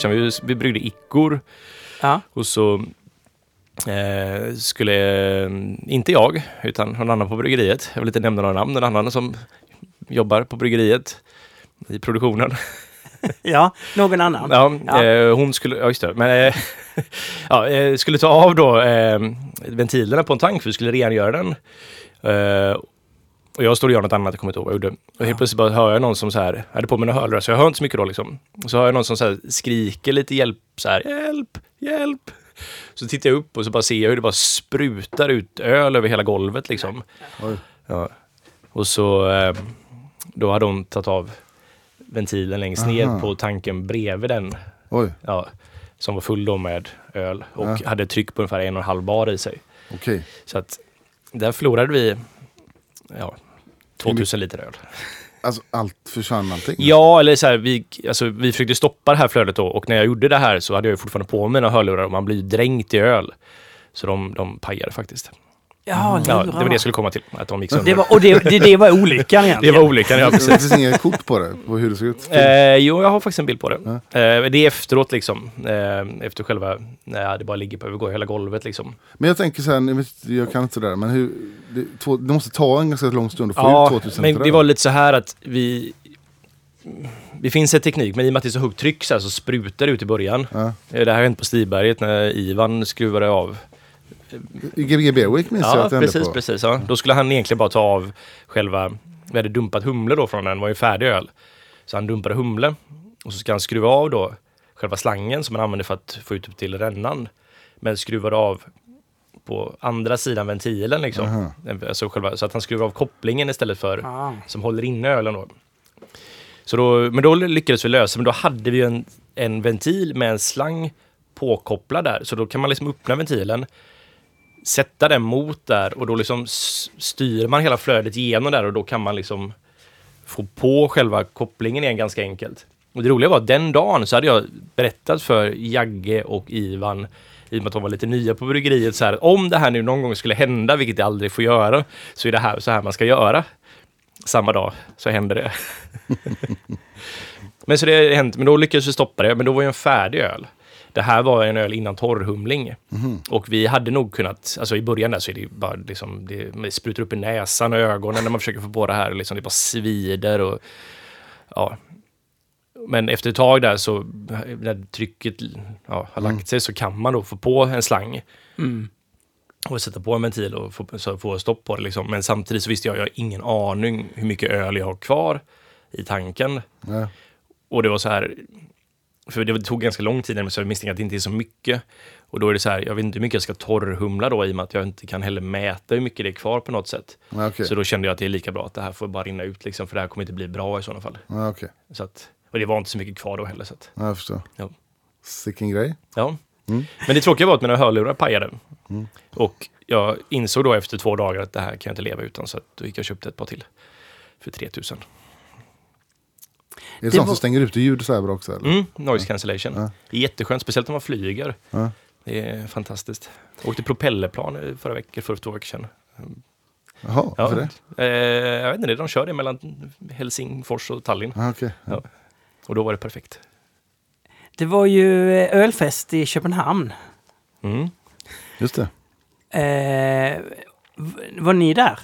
sedan. Vi, vi bryggde ickor Ja. och så eh, skulle, eh, inte jag, utan någon annan på bryggeriet. Jag vill inte nämna några namn, en annan som jobbar på bryggeriet i produktionen. ja, någon annan. Ja, Ja. Eh, hon skulle, ja just det, men eh, ja, eh, skulle ta av då ventilerna på en tank för vi skulle rengöra den. Och jag stod och gjorde något annat, jag kommer inte ihåg vad jag gjorde. Och helt plötsligt bara hör jag någon som så här, jag hade på mig några hörlurar så jag hör inte så mycket då liksom. Och så hör jag någon som så här skriker lite hjälp, så här, hjälp, hjälp. Så tittar jag upp och så bara ser jag hur det bara sprutar ut öl över hela golvet liksom. Ja. Och så, eh, då hade hon tagit av ventilen längst ner Aha. på tanken bredvid den. Oj, Ja, som var full då med öl och Ja. hade tryck på ungefär en och en halv bar i sig. okej. Så att där förlorade vi ja, 2000 liter öl. Alltså allt försvann allting? Ja, eller så här, vi, alltså, vi försökte stoppa det här flödet då och när jag gjorde det här så hade jag ju fortfarande på mig mina hörlurar och man blir ju dränkt i öl. Så de, de pajade faktiskt. Ja, Ja, lurar. det var det jag skulle komma till, att de gick sönder. det var, Och det, det, det var olyckan det egentligen. var olyckan, ja Det precis. finns inget kort på det, på hur det såg ut? Eh, jo, jag har faktiskt en bild på det. Ja. Eh, det är efteråt liksom. Eh, efter själva, när det bara ligger på övergår hela golvet liksom. Men jag tänker så här, jag, vet, jag kan inte det där, men hur, det, två, det måste ta en ganska lång stund att få Ja, ut 2000 men det var lite så här att vi... Det finns en teknik, men i och med att det är så högt tryck så, här, så sprutar det ut i början. Ja. Eh, Det här hände på Stiberget när Ivan skruvade av. Gbg Beerwick minns jag Ja, att det hände precis, på. precis. Ja. Då skulle han egentligen bara ta av själva... Vi hade dumpat humle då från den, var ju färdig öl. Så han dumpade humle och så ska han skruva av då själva slangen som man använder för att få ut upp till rännan. Men skruvade av på andra sidan ventilen liksom. Aha. Alltså själva, så att han skruvar av kopplingen istället för Ah. som håller inne ölen då. Så då, men då lyckades vi lösa, men då hade vi ju en, en ventil med en slang påkopplad där. Så då kan man liksom öppna ventilen, sätta den mot där och då liksom styr man hela flödet igenom där och då kan man liksom få på själva kopplingen igen ganska enkelt. Och det roliga var att den dagen så hade jag berättat för Jagge och Ivan i och med att de var lite nya på bryggeriet så här om det här nu någon gång skulle hända, vilket det aldrig får göra, så är det här så här man ska göra. Samma dag så hände det. men så det har hänt, men då lyckades vi stoppa det, men då var ju en färdig öl. Det här var en öl innan torrhumling. Och vi hade nog kunnat, alltså i början där så är det bara liksom, det, det sprutar upp i näsan och ögonen när man försöker få på det här. Liksom, det bara svider och ja. Men efter ett tag där så, när trycket ja, har lagt sig så kan man då få på en slang. Mm. Och sätta på en ventil och få, så få stopp på det liksom. Men samtidigt så visste jag, jag har ingen aning hur mycket öl jag har kvar i tanken. Ja. Och det var så här, för det tog ganska lång tid, så jag misstänker att det inte är så mycket. Och då är det så här, jag vet inte hur mycket jag ska torrhumla då i och med att jag inte kan heller mäta hur mycket det är kvar på något sätt. Okej. Så då kände jag att det är lika bra att det här får bara rinna ut liksom, för det här kommer inte bli bra i sådana fall. Okej. Så att, och det var inte så mycket kvar då heller. Så att, Ja, jag förstår. Ja. Sicken grej. ja. Mm. Men det tråkiga var att mina hörlurar pajade. Och jag insåg då efter två dagar att det här kan jag inte leva utan, så att då gick jag och köpte ett par till. För 3000. Är det, Det sånt var- som stänger ute ljud så här bra också? Eller? Mm, noise cancellation. Ja. Det är jätteskönt, speciellt om man flyger. Ja. Det är fantastiskt. Jag åkte propellerplan förra veckan, för två veckor sedan. Jaha, Ja, varför det? Eh, jag vet inte, de kör det mellan Helsingfors och Tallinn. Ja, okej. Ja. Och då var det perfekt. Det var ju eh, ölfest i Köpenhamn. Mm. Just det. Eh, var ni där?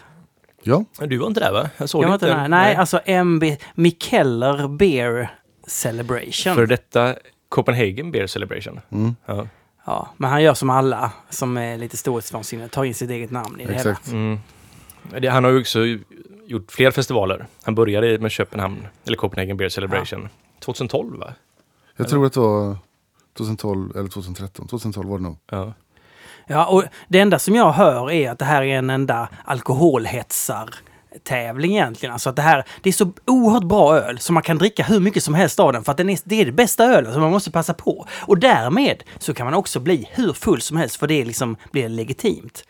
Ja, Du var inte där va? Jag såg Jag inte där. Nej, alltså MB Mikkeller Beer Celebration. För detta Copenhagen Beer Celebration. mm. Ja. Ja, men han gör som alla som är lite storhetsvansinniga, tar in sitt eget namn i det exakt. Mm. Det, han har ju också gjort fler festivaler. Han började med Köpenhamn, eller Copenhagen Beer Celebration. 2012 va? Jag tror att det var 2012 eller 2013. 2012 var det nog. Ja. Ja, och det enda som jag hör är att det här är en enda alkoholhetsar tävling egentligen. Alltså att det här, det är så oerhört bra öl så man kan dricka hur mycket som helst av den för att den är, det är det bästa ölet som man måste passa på. Och därmed så kan man också bli hur full som helst för det liksom blir legitimt.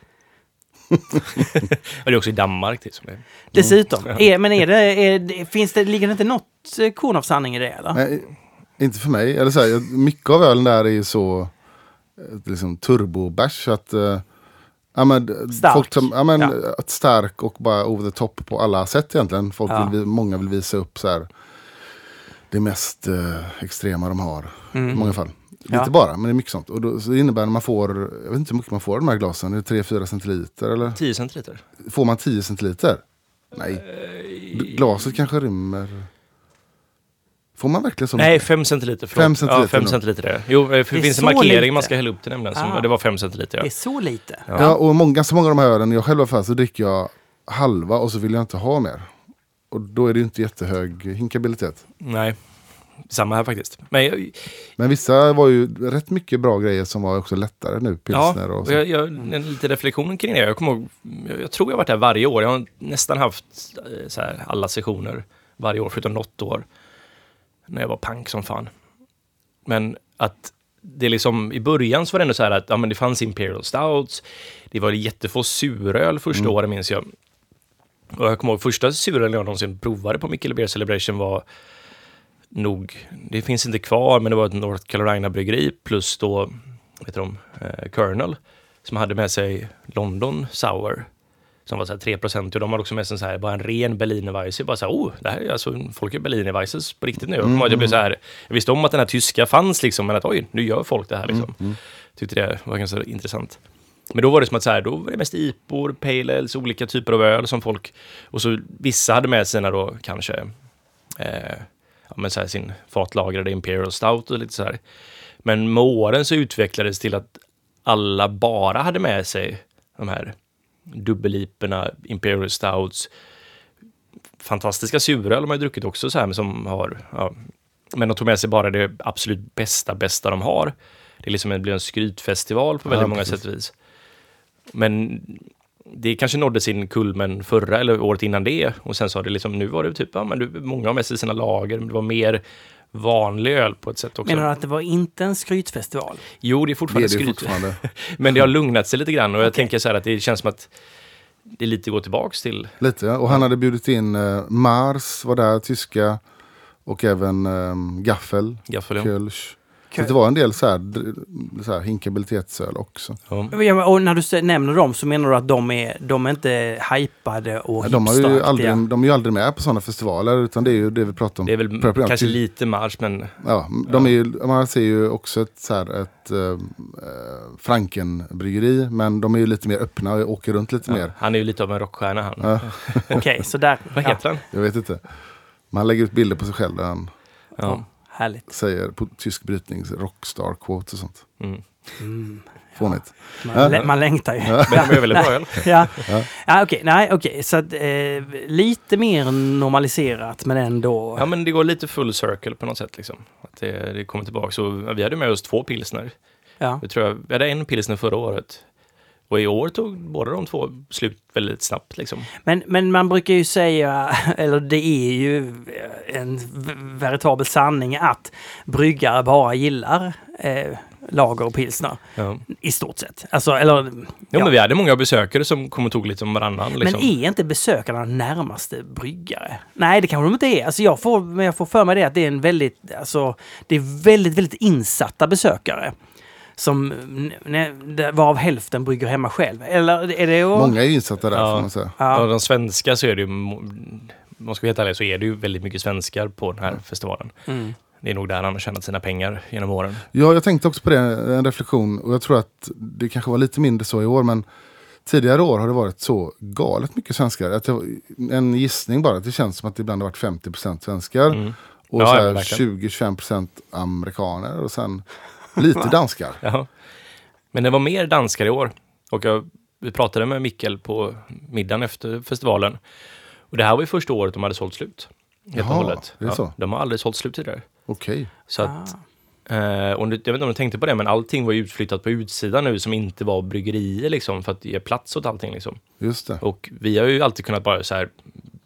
Och det är också i Danmark. Det, som är. Dessutom, Ja. är, men är det, är det, finns det, ligger det inte något eh, korn av sanning i det eller? Nej, inte för mig. Eller så här, mycket av ölen där är ju så liksom turbobärs att eh, ja, men, Stark. Folk, tar- ja, men, Ja. att stark och bara over the top på alla sätt egentligen. Folk Ja. vill, vi- många vill visa upp så här. det mest eh, extrema de har. Mm. I många fall. Lite Ja. bara, men det är mycket sånt. Och då, så det innebär att man får, jag vet inte hur mycket man får av de här glasen. Är det 3-4 centiliter eller? 10 centiliter. Får man 10 centiliter? Nej. Glaset kanske rymmer... Får man verkligen så Nej, mycket? 5 centiliter. Förlåt. Fem centiliter Ja, 5 nog. centiliter är det. Jo, för det, är finns en markering lite. man ska hälla upp till nämligen. Som, Ah. Det var 5 centiliter. Det Ja. är så lite. Ja. Ja, och många, ganska många av de här ölen, jag själv i alla fall, så dricker jag halva och så vill jag inte ha mer. Och då är det ju inte jättehög hinkabilitet. Nej, samma här faktiskt. Men jag, Men vissa var ju rätt mycket bra grejer som var också lättare nu. ja, Pilsner och och så. jag, jag, en liten reflektion kring det. Jag kommer ihåg, jag, jag tror jag har varit där varje år. Jag har nästan haft eh, så här, alla sessioner varje år, förutom något år. När jag var pank som fan. Men att det liksom, i början så var det ändå så här att ja, men det fanns Imperial Stouts. Det var jättefå suröl första Mm. året minns jag. Och jag kommer ihåg första surölen jag någonsin provade på Mikkele Beer Celebration var nog, det finns inte kvar, men det var ett North Carolina bryggeri plus då, vad heter de, eh, Colonel, som hade med sig London Sour. Som var så här 3 och de hade också med sig så här, bara en ren Berliner Weisse. Bara så här, oh, det här är alltså, folk är Berliner Weisses på riktigt nu. Jag att jag blev så här, jag visste om att den här tyska fanns liksom, men att oj, nu gör folk det här liksom. Tyckte det var ganska intressant. Men då var det som att så här, då var det mest IPor, Pale Ales, olika typer av öl som folk... Och så vissa hade med sina då kanske eh, ja, men så här, sin fatlagrade Imperial Stout och lite så här. Men med åren så utvecklades det till att alla bara hade med sig de här dubbelliporna, Imperial Stouts, fantastiska suröl har ju druckit också så här, men som har, ja, men de tog med sig bara det absolut bästa, bästa de har. Det är liksom en, blir en skrytfestival på väldigt Ja, många precis. sätt och vis. Men det kanske nådde sin kulmen förra eller året innan det och sen så har det liksom, nu var det typ, ja men du, många har med sig sina lager, men det var mer vanlig öl på ett sätt också. Menar du att det var inte en skrytfestival? Jo, det är Det fortfarande är det skryt. fortfarande. Men det har lugnat sig lite grann och jag tänker så här att det känns som att det lite går tillbaks till... Lite, och han hade bjudit in eh, Mars, var där, tyska. Och även um, Gaffel, Gaffel, ja. Så det var en del så här, så här hinkabilitetsöl också. Ja. Och när du nämner dem så menar du att de är, de är inte hypade och Ja, de, har ju aldrig, de är ju aldrig med på sådana festivaler utan det är ju det vi pratar om. Det är väl program. kanske lite marsch, men Ja, de är ju, man ser ju också ett, så här, ett äh, Franken-bryggeri men de är ju lite mer öppna och åker runt lite ja, mer. han är ju lite av en rockstjärna han. Ja. Okej, så där... Vad heter han? Jag vet inte. Man lägger ut bilder på sig själv där han Ja. Härligt. säger på tysk brytning rockstar quotes och sånt. Mm. Mm. Fånigt. Man, Ja. lä- man längtar ju. Men de är väldigt bra öl. Ja, Ja. ja okej. Nej, okej. Så att, eh, lite mer normaliserat men ändå... Ja, men det går lite full circle på något sätt liksom. Att det, det kommer tillbaka. Så vi hade med oss två pilsner. Ja. Jag tror jag, vi hade en pilsner förra året. Och i år tog båda de två slut väldigt snabbt liksom. Men, men man brukar ju säga, eller det är ju en veritabel sanning att bryggare bara gillar eh, lager och pilsner. Ja. I stort sett. Alltså, eller... Jo, ja. men vi hade många besökare som kom och tog lite om varannan. Liksom. Men är inte besökarna närmaste bryggare? Nej, det kanske de inte är. Alltså jag får, men jag får för mig det att det är en väldigt, alltså, det är väldigt, väldigt insatta besökare. Som, varav hälften brygger hemma själv. Eller är det... Många är ju insatta där Ja. får man säga. Ja. Ja. de svenska så är det ju, om man ska vara helt ärlig, så är det ju väldigt mycket svenskar på den här festivalen. Mm. Det är nog där han har tjänat sina pengar genom åren. Ja, jag tänkte också på det, en reflektion. Och jag tror att det kanske var lite mindre så i år. Men tidigare år har det varit så galet mycket svenskar. Att jag, en gissning bara, att det känns som att det ibland har varit 50% svenskar. Mm. Och Ja, så ja, här verkligen. 20-25% amerikaner. Och sen lite danskar. Ja. Men det var mer danskar i år. Och jag, vi pratade med Mikkel på middagen efter festivalen. Och det här var ju första året de hade sålt slut. Helt och Jaha, hållet. det är så? De har aldrig sålt slut tidigare. Okej. Så att, Ah. eh, och jag vet inte om du tänkte på det, men allting var ju utflyttat på utsidan nu som inte var bryggerier liksom, för att ge plats åt allting. Liksom. Just det. Och vi har ju alltid kunnat bara så här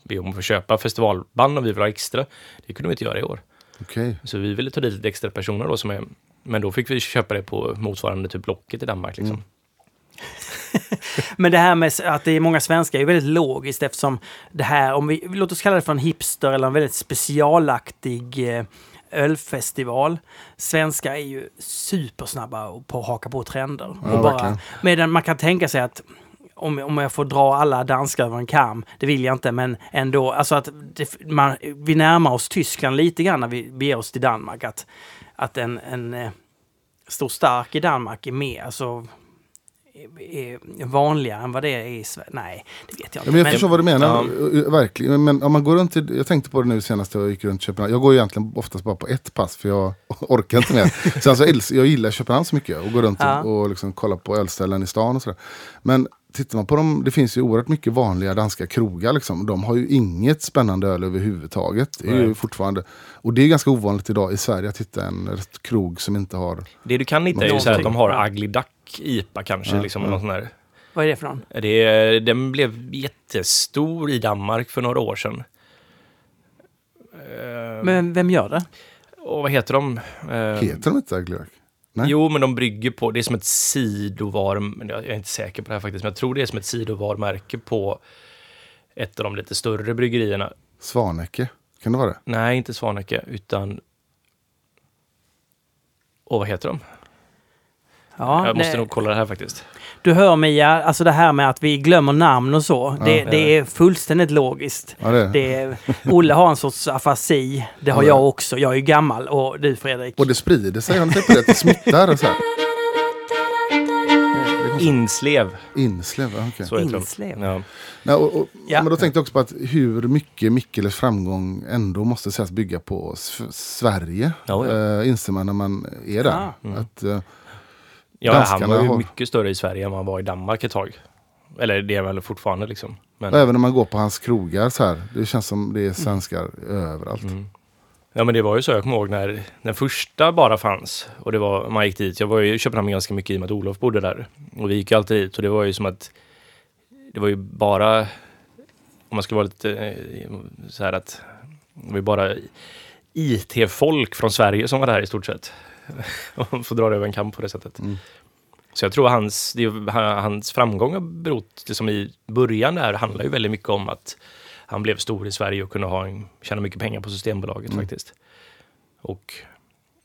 be om att få köpa festivalband om vi vill ha extra. Det kunde vi inte göra i år. Okej. Så vi ville ta dit lite extra personer då som är, men då fick vi köpa det på motsvarande typ Blocket i Danmark liksom. Mm. Men det här med att det är många svenskar är ju väldigt logiskt eftersom det här, om vi låt oss kalla det för en hipster eller en väldigt specialaktig eh, ölfestival. Svenskar är ju supersnabba på att haka på trender. Ja, och bara, verkligen. medan man kan tänka sig att om, om jag får dra alla danskar över en kam, det vill jag inte, men ändå, alltså att det, man, vi närmar oss Tyskland lite grann när vi beger oss till Danmark. Att, att en, en eh, stor stark i Danmark är mer, alltså är vanligare än vad det är i Sverige. Nej, det vet jag inte. Men jag förstår vad du menar, ja. verkligen. Men om man går runt, till, jag tänkte på det nu senast jag gick runt Köpenhamn. Jag går egentligen oftast bara på ett pass för jag orkar inte mer. Sen så, jag gillar Köpenhamn så mycket och går runt ja. och, och liksom kollar på ölställen i stan och sådär. Men tittar man på dem, det finns ju oerhört mycket vanliga danska krogar. Liksom. De har ju inget spännande öl överhuvudtaget. Det är ju fortfarande, och det är ganska ovanligt idag i Sverige att hitta en krog som inte har... Det du kan hitta är ju så att de har Ugly Duck IPA kanske. Ja, liksom, ja. Någon sån här. Vad är det för någon? Det, den blev jättestor i Danmark för några år sedan. Men vem gör det? Och vad heter de? Heter de inte Ugly Duck? Nej. Jo, men de brygger på, det är som ett sidovar, jag är inte säker på det här faktiskt, men jag tror det är som ett sidovarmärke på ett av de lite större bryggerierna. Svanecke, kan det vara det? Nej, inte Svanecke, utan... Och vad heter de? Ja, jag måste nej. nog kolla det här faktiskt. Du hör Mia, alltså det här med att vi glömmer namn och så. Ja, det, det, är fullständigt logiskt. Ja, det. Det är, Olle har en sorts afasi. Det har ja, jag också. Jag är ju gammal. Och du Fredrik? Och det sprider sig, har ni sett på det? Det smittar och så här. Inslev. Inslev, okej. Okay. Så Inslev. Ja. Nej, och, och, ja. Men då tänkte jag också på att hur mycket Mikkeles framgång ändå måste sägas bygga på Sverige. Ja, ja. Äh, inser man när man är där. Ah. Mm. Att, äh, Ja, han var ju har... mycket större i Sverige än vad han var i Danmark ett tag. Eller det är väl fortfarande liksom. Men... Även när man går på hans krogar så här. Det känns som det är svenskar överallt. Mm. Ja men det var ju så, jag kommer ihåg när den första bara fanns. Och det var, man gick dit. Jag var ju i Köpenhamn ganska mycket i och med att Olof bodde där. Och vi gick ju alltid dit och det var ju som att det var ju bara, om man ska vara lite eh, så här att det var ju bara IT-folk från Sverige som var där i stort sett. och få dra det över en kamp på det sättet. Mm. Så jag tror hans, det, hans framgång har berott, liksom i början där, handlar ju väldigt mycket om att han blev stor i Sverige och kunde ha en, tjäna mycket pengar på Systembolaget mm. faktiskt. Och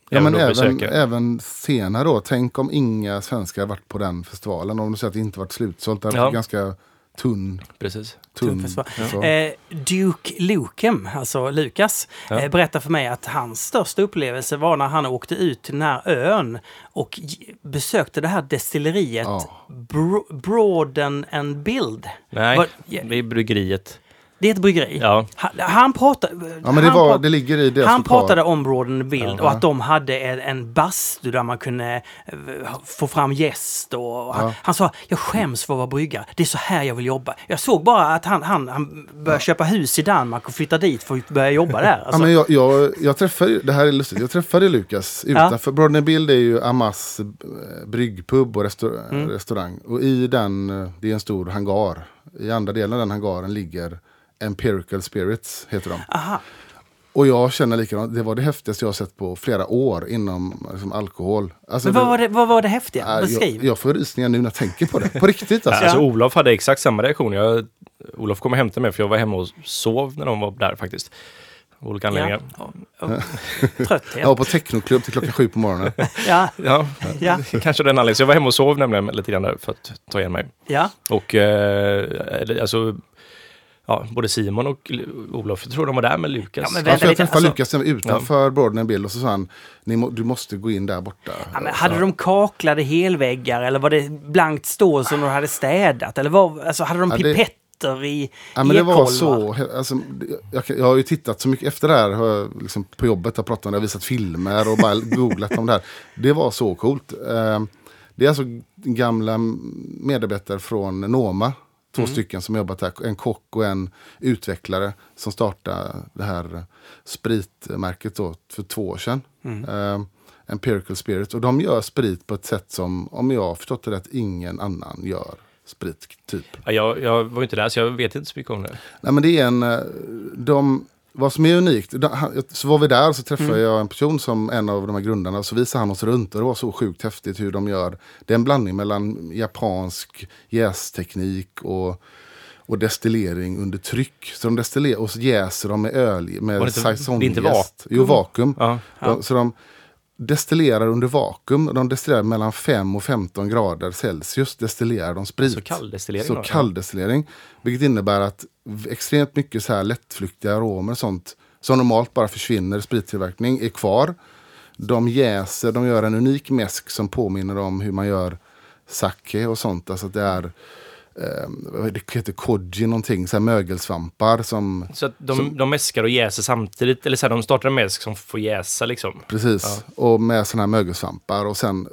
Ja, men även, även senare då. Tänk om inga svenskar varit på den festivalen. Om du säger att det inte varit slutsålt. Det ja. ganska tunn. Precis. Tunn. Ja. Eh, Duke Lukem, alltså Lukas, ja. eh, berättar för mig att hans största upplevelse var när han åkte ut till den här ön och besökte det här destilleriet ja. Bro Broaden and Build. Nej, var, det är bryggeriet. Det är ett bryggeri. Ja. Han, han pratade... Ja, men det, var, det ligger i deras Han pratade om Broaden Bild ja. och att de hade en, en bastu där man kunde uh, få fram gäst. Och ja. han, han, sa, jag skäms för att vara bryggare. Det är så här jag vill jobba. Jag såg bara att han, han, han började köpa hus i Danmark och flytta dit för att börja jobba där. Alltså. Ja, men jag, jag, jag träffade, det här är lustigt, jag träffade Lukas utanför. Ja. Broaden Bild är ju Amas eh, bryggpub och restaur mm. restaurang. Och i den, eh, det är en stor hangar. I andra delen av den hangaren ligger Empirical Spirits heter de. Aha. Och jag känner likadant. Det var det häftigaste jag har sett på flera år inom liksom, alkohol. Alltså, Men vad, det, var det, vad var det häftiga? Beskriv. Jag, jag får rysningar nu när jag tänker på det. På riktigt alltså. alltså Olof hade exakt samma reaktion. Jag, Olof kom och hämtade mig för jag var hemma och sov när de var där faktiskt. Av olika anledningar. Ja. Trötthet. Jag var på technoklubb till klockan sju på morgonen. ja. ja. ja. Kanske den anledningen. Så jag var hemma och sov nämligen lite grann där för att ta igen mig. Ja. Och eh, alltså ja, både Simon och Olof, jag tror de var där med Lukas. Ja, alltså, jag träffade Lukas utanför ja. Bill och så sa han, må, du måste gå in där borta. Ja, men hade de kaklade helväggar eller var det blankt stål som de hade städat? Eller var, alltså, hade de ja, pipetter? i Ja, men det var så. Alltså, jag, jag, har ju tittat så mycket efter det här jag, liksom, på jobbet. Jag pratat om det, visat filmer och bara googlat om det här. Det var så coolt. Eh, det är alltså gamla medarbetare från Noma Två mm. stycken som jobbat där. En kock och en utvecklare som startade det här spritmärket då för två år sedan. Mm. Uh, Empirical Spirit. Och de gör sprit på ett sätt som, om jag har förstått det rätt, ingen annan gör sprit. Typ. Ja, jag, jag var inte där så jag vet inte så mycket om det. Nej men det är en, eh, de vad som är unikt, så var vi där så träffade mm. jag en person som en av de här grundarna. Så visade han oss runt och det var så sjukt häftigt hur de gör. Det är en blandning mellan japansk jästeknik och, och destillering under tryck. Så de destillerar och så jäser de med öl med saisonjäst. Det är inte vakuum? Jo, vakuum. Ja. Ja. Så de, destillerar under vakuum. De destillerar mellan 5 och 15 grader Celsius. Destillerar de sprit. Så kalldestillering Så kalldestillering. Vilket innebär att extremt mycket så här lättflyktiga aromer och sånt som normalt bara försvinner i sprittillverkning är kvar. De jäser, de gör en unik mäsk som påminner om hur man gör sake och sånt. Alltså att det är eh, det heter koji någonting, så här mögelsvampar som Så de, de mäskar och jäser samtidigt, eller så här, de startar en mäsk som får jäsa liksom. Precis, och med sådana här mögelsvampar. Och sen,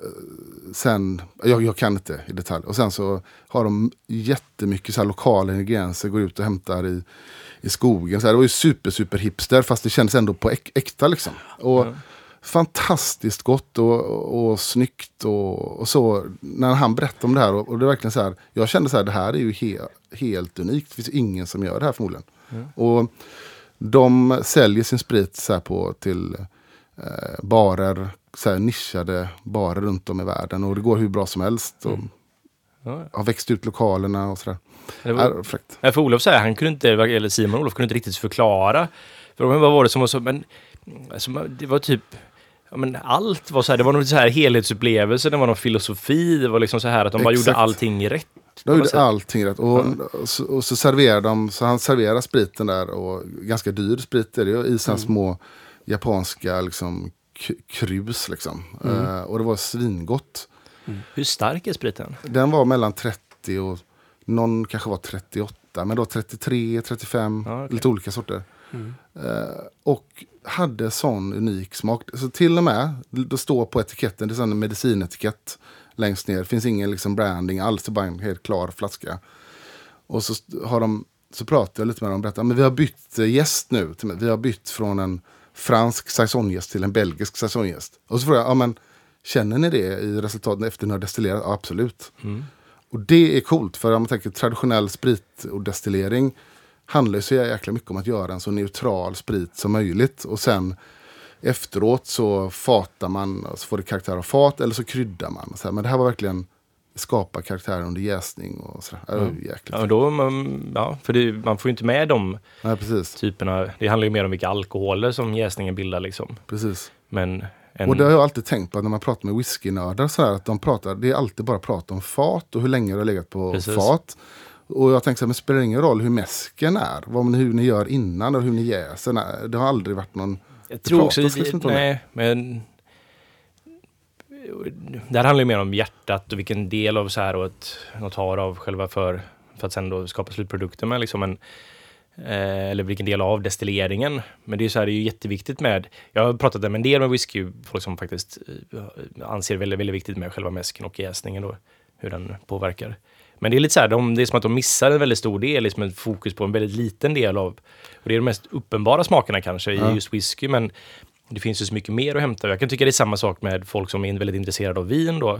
sen jag, jag kan inte i detalj. Och sen så har de jättemycket så här lokala ingredienser, går ut och hämtar i, i skogen. Så här, det var ju super, super hipster, fast det kändes ändå på äk, äkta liksom. Och fantastiskt gott och, och, och snyggt och, och så. När han berättade om det här, och, och det är verkligen så här, jag kände så här, det här är ju he, helt unikt. Det finns ingen som gör det här förmodligen. Och de säljer sin sprit så här på till eh, barer, så här nischade barer runt om i världen. Och det går hur bra som helst. Och Ja. Har växt ut lokalerna och sådär. Det var, Är fräckt. För Olof säger, han kunde inte, eller Simon Olof kunde inte riktigt förklara. För vad var det som var så, men alltså, det var typ, ja, men allt var så här, det var någon så här helhetsupplevelse, det var någon filosofi, det var liksom så här att de bara Exakt. gjorde allting rätt. De gjorde sätt. allting rätt. Och, och, så, och så serverar de, så han serverar spriten där och ganska dyr sprit är det ju, i sådana små japanska liksom, krus liksom. Eh, och det var svingott. Hur stark är spriten? Den var mellan 30 och någon kanske var 38, men då 33, 35, Ja, okej. lite olika sorter. Eh, och hade sån unik smak. Så till och med, det står på etiketten, det är sån medicinetikett längst ner. Det finns ingen liksom branding alls, det är bara en helt klar flaska. Och så har de, så pratar jag lite med dem och berättar, men vi har bytt eh, gäst nu. Vi har bytt från en fransk saisongäst till en belgisk saisongäst. Och så frågar jag, ja men känner ni det i resultaten efter ni har destillerat? Ja, absolut. Och det är coolt, för om man tänker traditionell sprit och destillering handlar så jäkla mycket om att göra en så neutral sprit som möjligt. Och sen efteråt så fatar man, så får det karaktär av fat eller så kryddar man. Så här. Men det här var verkligen skapa karaktär under jäsning och sådär. Jäkligt. Ja, då, man, ja, för det, man får ju inte med de Nej, precis. typerna. Det handlar ju mer om vilka alkoholer som jäsningen bildar liksom. precis. Men en, Och det har jag alltid tänkt på när man pratar med whiskynördar så här, att de pratar, det är alltid bara prat om fat och hur länge det har legat på Precis. fat. Och jag tänkte så här, men spelar det ingen roll hur mäsken är? Vad, hur ni gör innan och hur ni jäser? Nej, det har aldrig varit någon... jag tror också, liksom nej, men det här handlar ju mer om hjärtat och vilken del av så här och ett, något har av själva för, för att sen då skapa slutprodukten med liksom en eh, eller vilken del av destilleringen. Men det är ju så här, det är ju jätteviktigt med, jag har pratat med en del med whisky, folk som faktiskt eh, anser väldigt, väldigt viktigt med själva mäsken och jäsningen och hur den påverkar. Men det är lite så här, de, det är som att de missar en väldigt stor del, liksom ett fokus på en väldigt liten del av, och det är de mest uppenbara smakerna kanske Ja. i just whisky, men det finns ju så mycket mer att hämta. Jag kan tycka det är samma sak med folk som är väldigt intresserade av vin då.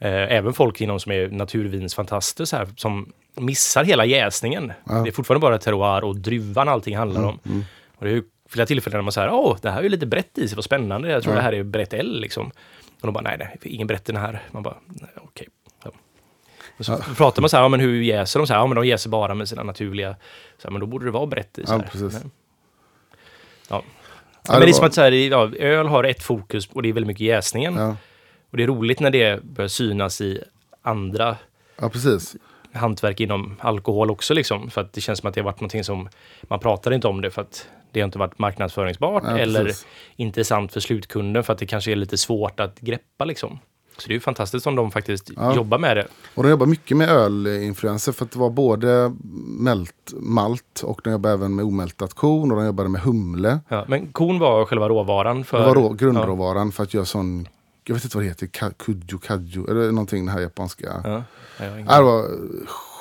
Eh, även folk inom som är naturvinsfantaster så här, som missar hela jäsningen. Ja. Det är fortfarande bara terroir och druvan allting handlar om. Mm. Och det är ju flera tillfällen när man säger åh, det här är ju lite brett i sig, vad spännande. Jag tror Ja. det här är brett L liksom. Och de bara, nej, nej, ingen brett i den här. Man bara, okej. Ja. Och så Ja. pratar man så här, ja, men hur jäser de? Så här, ja, men de jäser bara med sina naturliga, så här, men då borde det vara brett i. Så Ja, här. precis. Men- Ja. Ja, men det är som att så här, ja, öl har ett fokus och det är väldigt mycket jäsningen. Ja, Och det är roligt när det börjar synas i andra ja, precis. hantverk inom alkohol också liksom. För att det känns som att det har varit någonting som man pratar inte om det för att det har inte varit marknadsföringsbart Ja, eller intressant för slutkunden för att det kanske är lite svårt att greppa liksom. Så det är ju fantastiskt om de faktiskt Ja. jobbar med det. Och de jobbar mycket med ölinfluenser för att det var både mält, malt och de jobbar även med omältat korn och de jobbade med humle. Ja, men kon var själva råvaran för... Det var rå, grundråvaran för att göra sån, jag vet inte vad det heter, ka- kuju, kaju, eller någonting det här japanska. Ja. Ja, Ja, det var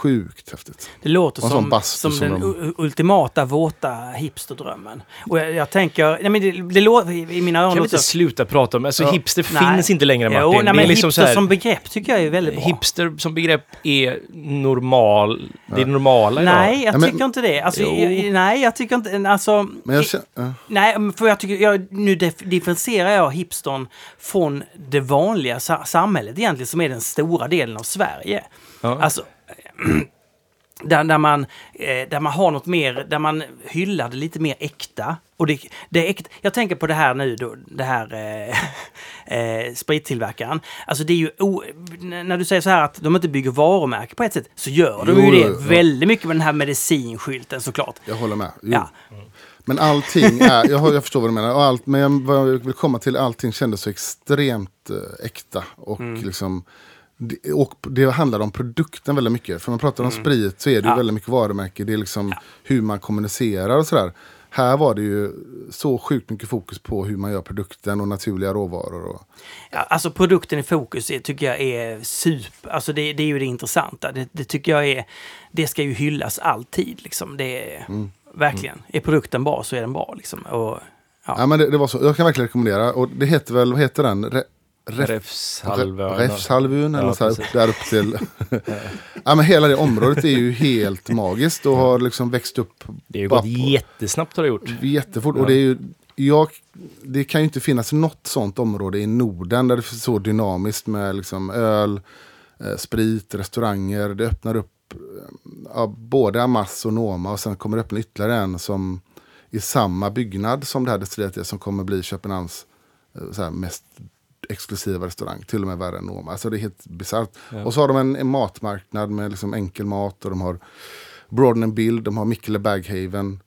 sjukt häftigt. Det låter som, som, som den de- ultimata våta hipsterdrömmen. Och jag, jag tänker, nej men det, det låter i mina öron... Kan vi inte sluta prata om... Alltså Ja. hipster Nej. finns inte längre Martin. Jo, nej, det är men liksom hipster så här, som begrepp tycker jag är väldigt bra. Hipster som begrepp är normal. Det är normala idag. Nej, jag Ja, men- tycker inte det. Alltså, jag, nej, jag tycker inte... Alltså, Men jag ja. Nej, men för jag tycker, jag, nu dif- differentierar jag hipstern från det vanliga sa- samhället egentligen, som är den stora delen av Sverige. Ja. Alltså, Där, där, man, eh, där man har något mer, där man hyllar det lite mer äkta. Och det, det är äkta. Jag tänker på det här nu, då, det här eh, eh, sprittillverkaren. Alltså det är ju, o, när du säger så här att de inte bygger varumärke på ett sätt, så gör de Jo, ju det ja. väldigt mycket med den här medicinskylten såklart. Jag håller med. Jo. Ja. Men allting är, jag, jag förstår vad du menar, och allt, men jag, vad jag vill komma till, allting kändes så extremt eh, äkta. Och, Mm. liksom, och det handlar om produkten väldigt mycket. För man pratar om sprit så är det ju Mm. Ja. väldigt mycket varumärke, det är liksom hur man kommunicerar och sådär. Här var det ju så sjukt mycket fokus på hur man gör produkten och naturliga råvaror. Och, Ja, alltså produkten i fokus är, tycker jag är super. Alltså det, det är ju det intressanta. Det, det tycker jag är... Det ska ju hyllas alltid liksom. Det är, Verkligen. Är produkten bra så är den bra liksom. Och, ja. ja, men det, det var så, jag kan verkligen rekommendera. Och det heter väl, vad heter den? Re, Räfshalvön. Räfshalvön eller Ja, så här, där upp till... ja, men hela det området är ju helt magiskt och har liksom växt upp Det har ju gått jättesnabbt har det gjort. jättefort. Och det, är ju, jag, det kan ju inte finnas något sånt område i Norden där det är så dynamiskt med liksom öl, eh, sprit, restauranger. Det öppnar upp eh, ja, både Amas och Noma och sen kommer det öppna ytterligare en som i samma byggnad som det här destilleriet är som kommer bli Köpenhamns eh, så här, mest exklusiva restaurang. Till och med värre än Noma. Alltså det är helt bisarrt. Och så har de en, en matmarknad med liksom enkel mat och de har Broaden Bild, de har Mikkele Baghaven.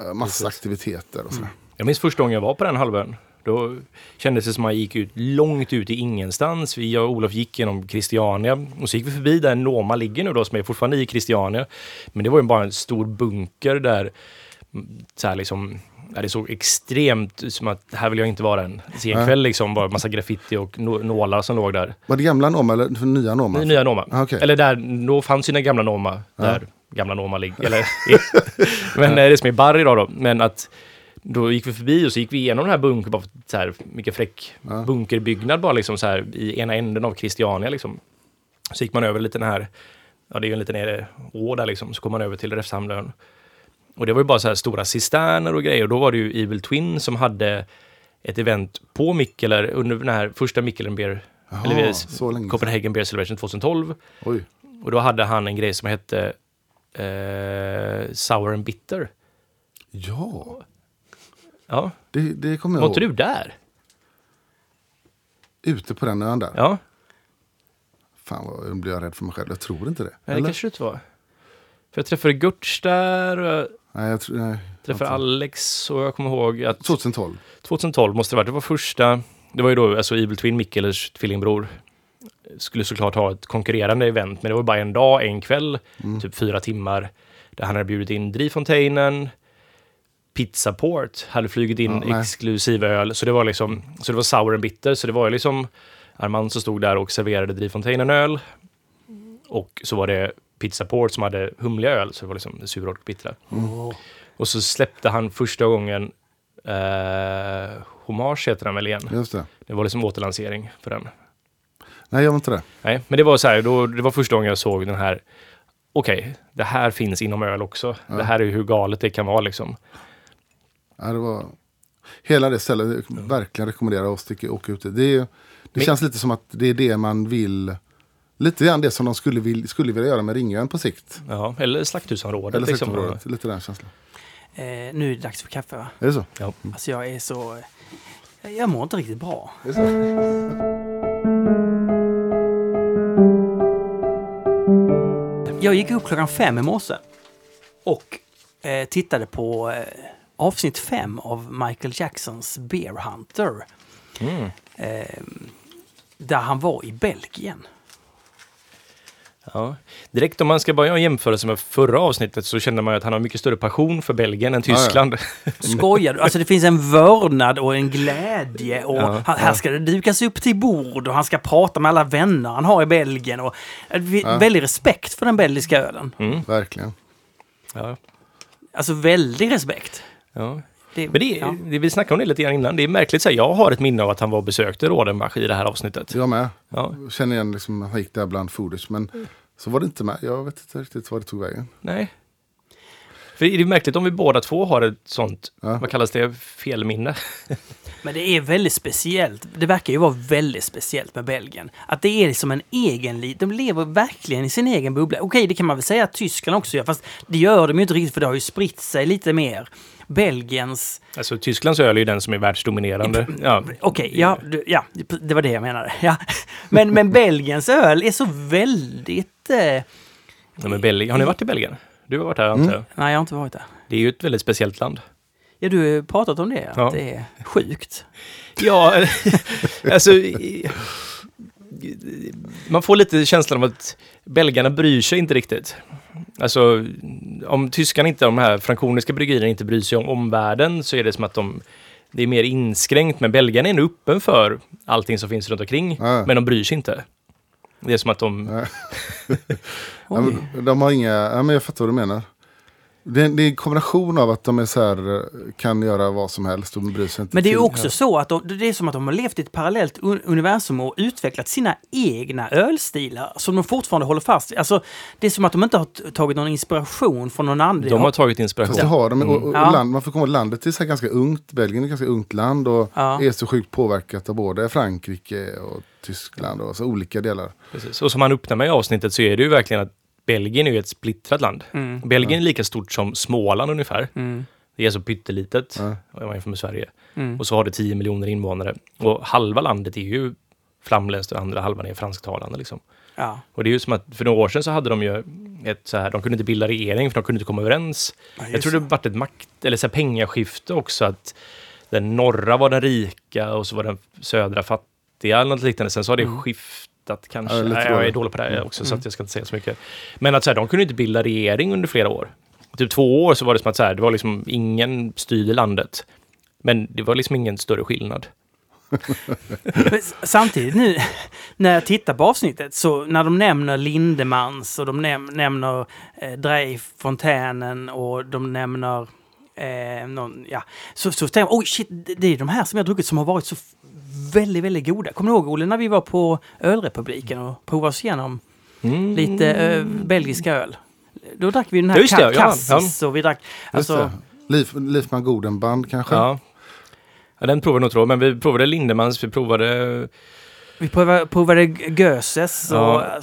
eh, Massa aktiviteter och sådär. Jag minns första gången jag var på den halvön. Då kändes det som att man gick ut långt ut i ingenstans. Vi, jag och Olof gick genom Christiania och så gick vi förbi där Noma ligger nu då, som är fortfarande i Christiania. Men det var ju bara en stor bunker där, mm, så här liksom, ja, det såg extremt som att här vill jag inte vara en sen kväll liksom. Bara massa graffiti och nå- nålar som låg där. Var det gamla Noma eller nya Noma? Nya Noma. Ah, okej. Eller där, då fanns ju den gamla Noma. Där gamla Noma ligger. Eller, men eh, det som är bar idag då. Men att då gick vi förbi och så gick vi igenom den här bunkern, bara så här mycket fräck Ja. bunkerbyggnad bara liksom så här i ena änden av Christiania liksom. Så gick man över lite den här, ja det är ju en liten eh, å där liksom, så kom man över till Räfshamnön. Och det var ju bara så här stora cisterner och grejer och då var det ju Evil Twin som hade ett event på Mikkeler under den här första Mikkelen Beer, Jaha, eller så. Copenhagen Beer Celebration 2012. Oj. Och då hade han en grej som hette eh, Sour and Bitter. Ja, Ja, det, det kommer jag var inte du där? Ute på den ön där. Ja, Fan vad nu blir jag rädd för mig själv. Jag tror inte det. nej, det kanske du inte var. För jag träffade Gurts där, och Nej, jag tror... Nej. träffade Alex och jag kommer ihåg att 2012. 2012 måste det varit, det var första, det var ju då alltså Evil Twin, Mikkelers tvillingbror, skulle såklart ha ett konkurrerande event, men det var bara en dag, en kväll, Mm. typ fyra timmar, där han hade bjudit in Drivfontänen, Pizzaport hade flugit in Ja, exklusiv öl, så det var liksom, så det var sour and bitter, så det var liksom Armand som stod där och serverade Drivfontänen öl, och så var det Pizzaport som hade humliga öl, så det var liksom det sura och bittra. Och så släppte han första gången eh, Hommage heter den väl igen. Just det. Det var liksom återlansering för den. Nej, jag var inte det. Nej, men det var så här, då, det var första gången jag såg den här. Okej, det här finns inom öl också. Det här är ju hur galet det kan vara liksom. Ja, det var... Hela det stället, jag verkligen rekommenderar att åka ut. Det, är, det Men- känns lite som att det är det man vill... Lite grann det som de skulle, vill, skulle vilja göra med Ringön på sikt. Ja, eller slakthusområdet. Eller liksom. sektorområdet. Lite den känslan. Eh, nu är det dags för kaffe va? Är det så? Ja. Alltså jag är så... Jag mår inte riktigt bra. Är det så? Jag gick upp klockan fem i morse och eh, tittade på eh, avsnitt fem av Michael Jacksons Bear Hunter. Mm. Eh, där han var i Belgien. Ja. Direkt om man ska bara göra en jämförelse med förra avsnittet så känner man ju att han har mycket större passion för Belgien än Ja, ja. Tyskland. Skojar du? Alltså det finns en vördnad och en glädje och Ja, han, här ska det dukas upp till bord och han ska prata med alla vänner han har i Belgien och eh, Ja. väldig respekt för den belgiska ölen. Mm. Verkligen. Ja. Alltså väldig respekt. Ja. Det, Men det, är- ja. det vi snackade om det lite grann innan. Det är märkligt, så här, jag har ett minne av att han var och besökte Rådenbach i det här avsnittet. Jag med. Ja. Jag känner igen liksom han gick där bland fooders. Men så var det inte med. Jag vet inte riktigt vad det tog vägen. Nej. För det är märkligt om vi båda två har ett sånt, Ja. vad kallas det, felminne? Men det är väldigt speciellt. Det verkar ju vara väldigt speciellt med Belgien. Att det är som en egen. De lever verkligen i sin egen bubbla. Okej, det kan man väl säga att Tyskland också gör. Fast det gör de ju inte riktigt för det har ju spritt sig lite mer. Belgiens... Alltså Tysklands öl är ju den som är världsdominerande. Ja. Okej, ja, du- ja, det var det jag menade. Ja. Men, men Belgiens öl är så väldigt... Eh, Ja, men Belgien, har ni varit i Belgien? Du har varit här antar jag. nej, jag har inte varit där. Det är ju ett väldigt speciellt land. Ja, du har pratat om det. Att Ja. det är sjukt. Ja, alltså... Man får lite känslan av att belgarna bryr sig inte riktigt. Alltså, om tyskarna inte, de här frankoniska bryggerierna inte bryr sig om omvärlden så är det som att de det är mer inskränkt, men belgarna är ändå öppen för allting som finns runt omkring. Ja. Men de bryr sig inte. Det är som att de... Ja, de har inga, ja, men jag fattar vad du menar. Det är, det är en kombination av att de är så här, kan göra vad som helst och bryr sig inte. Men det är också så att de, det är som att de har levt i ett parallellt un- universum och utvecklat sina egna ölstilar som de fortfarande håller fast vid. Alltså, det är som att de inte har tagit någon inspiration från någon annan. De har tagit Fast det inspiration. har de. Och, och, och Ja. land, man får komma landet är så här ganska ungt. Belgien är ett ganska ungt land och Ja. är så sjukt påverkat av både Frankrike och Tyskland och så olika delar. Precis. Och som han öppnar med i avsnittet så är det ju verkligen att Belgien är ju ett splittrat land. Mm. Belgien är lika stort som Småland ungefär. Mm. Det är så pyttelitet Ja. om man jämför med Sverige. Mm. Och så har det 10 miljoner invånare. Och halva landet är ju flamländskt och andra halvan är fransktalande. Liksom. Ja. Och det är ju som att för några år sedan så hade de ju ett så här, de kunde inte bilda regering för de kunde inte komma överens. jag tror det varit ett makt, eller så här pengaskifte också att den norra var den rika och så var den södra fattiga eller något liknande. Sen så har det Mm. Skiftat kanske. Ja, Nej, jag är dålig på det här Mm. också så att jag ska inte säga så mycket. Men att så här, de kunde inte bilda regering under flera år. Typ två år så var det som att så här, det var liksom ingen styrde landet. Men det var liksom ingen större skillnad. Samtidigt nu, när jag tittar på avsnittet, så när de nämner Lindemans och de näm nämner eh, Dreif, Fontänen och de nämner eh, någon, ja, så, så tänker jag, oj shit, det- är de här som jag har druckit som har varit så väldigt, väldigt goda. Kommer du ihåg Olle, när vi var på Ölrepubliken och provade oss igenom Mm. lite eh, belgiska öl? Då drack vi den här Ja, just det, Ka- ja, Cassis och vi drack, alltså. Liv, Livman Godenband kanske? Ja. ja, den provade nog tror jag. Men vi provade Lindemans, vi provade... vi provade, provade Göses och,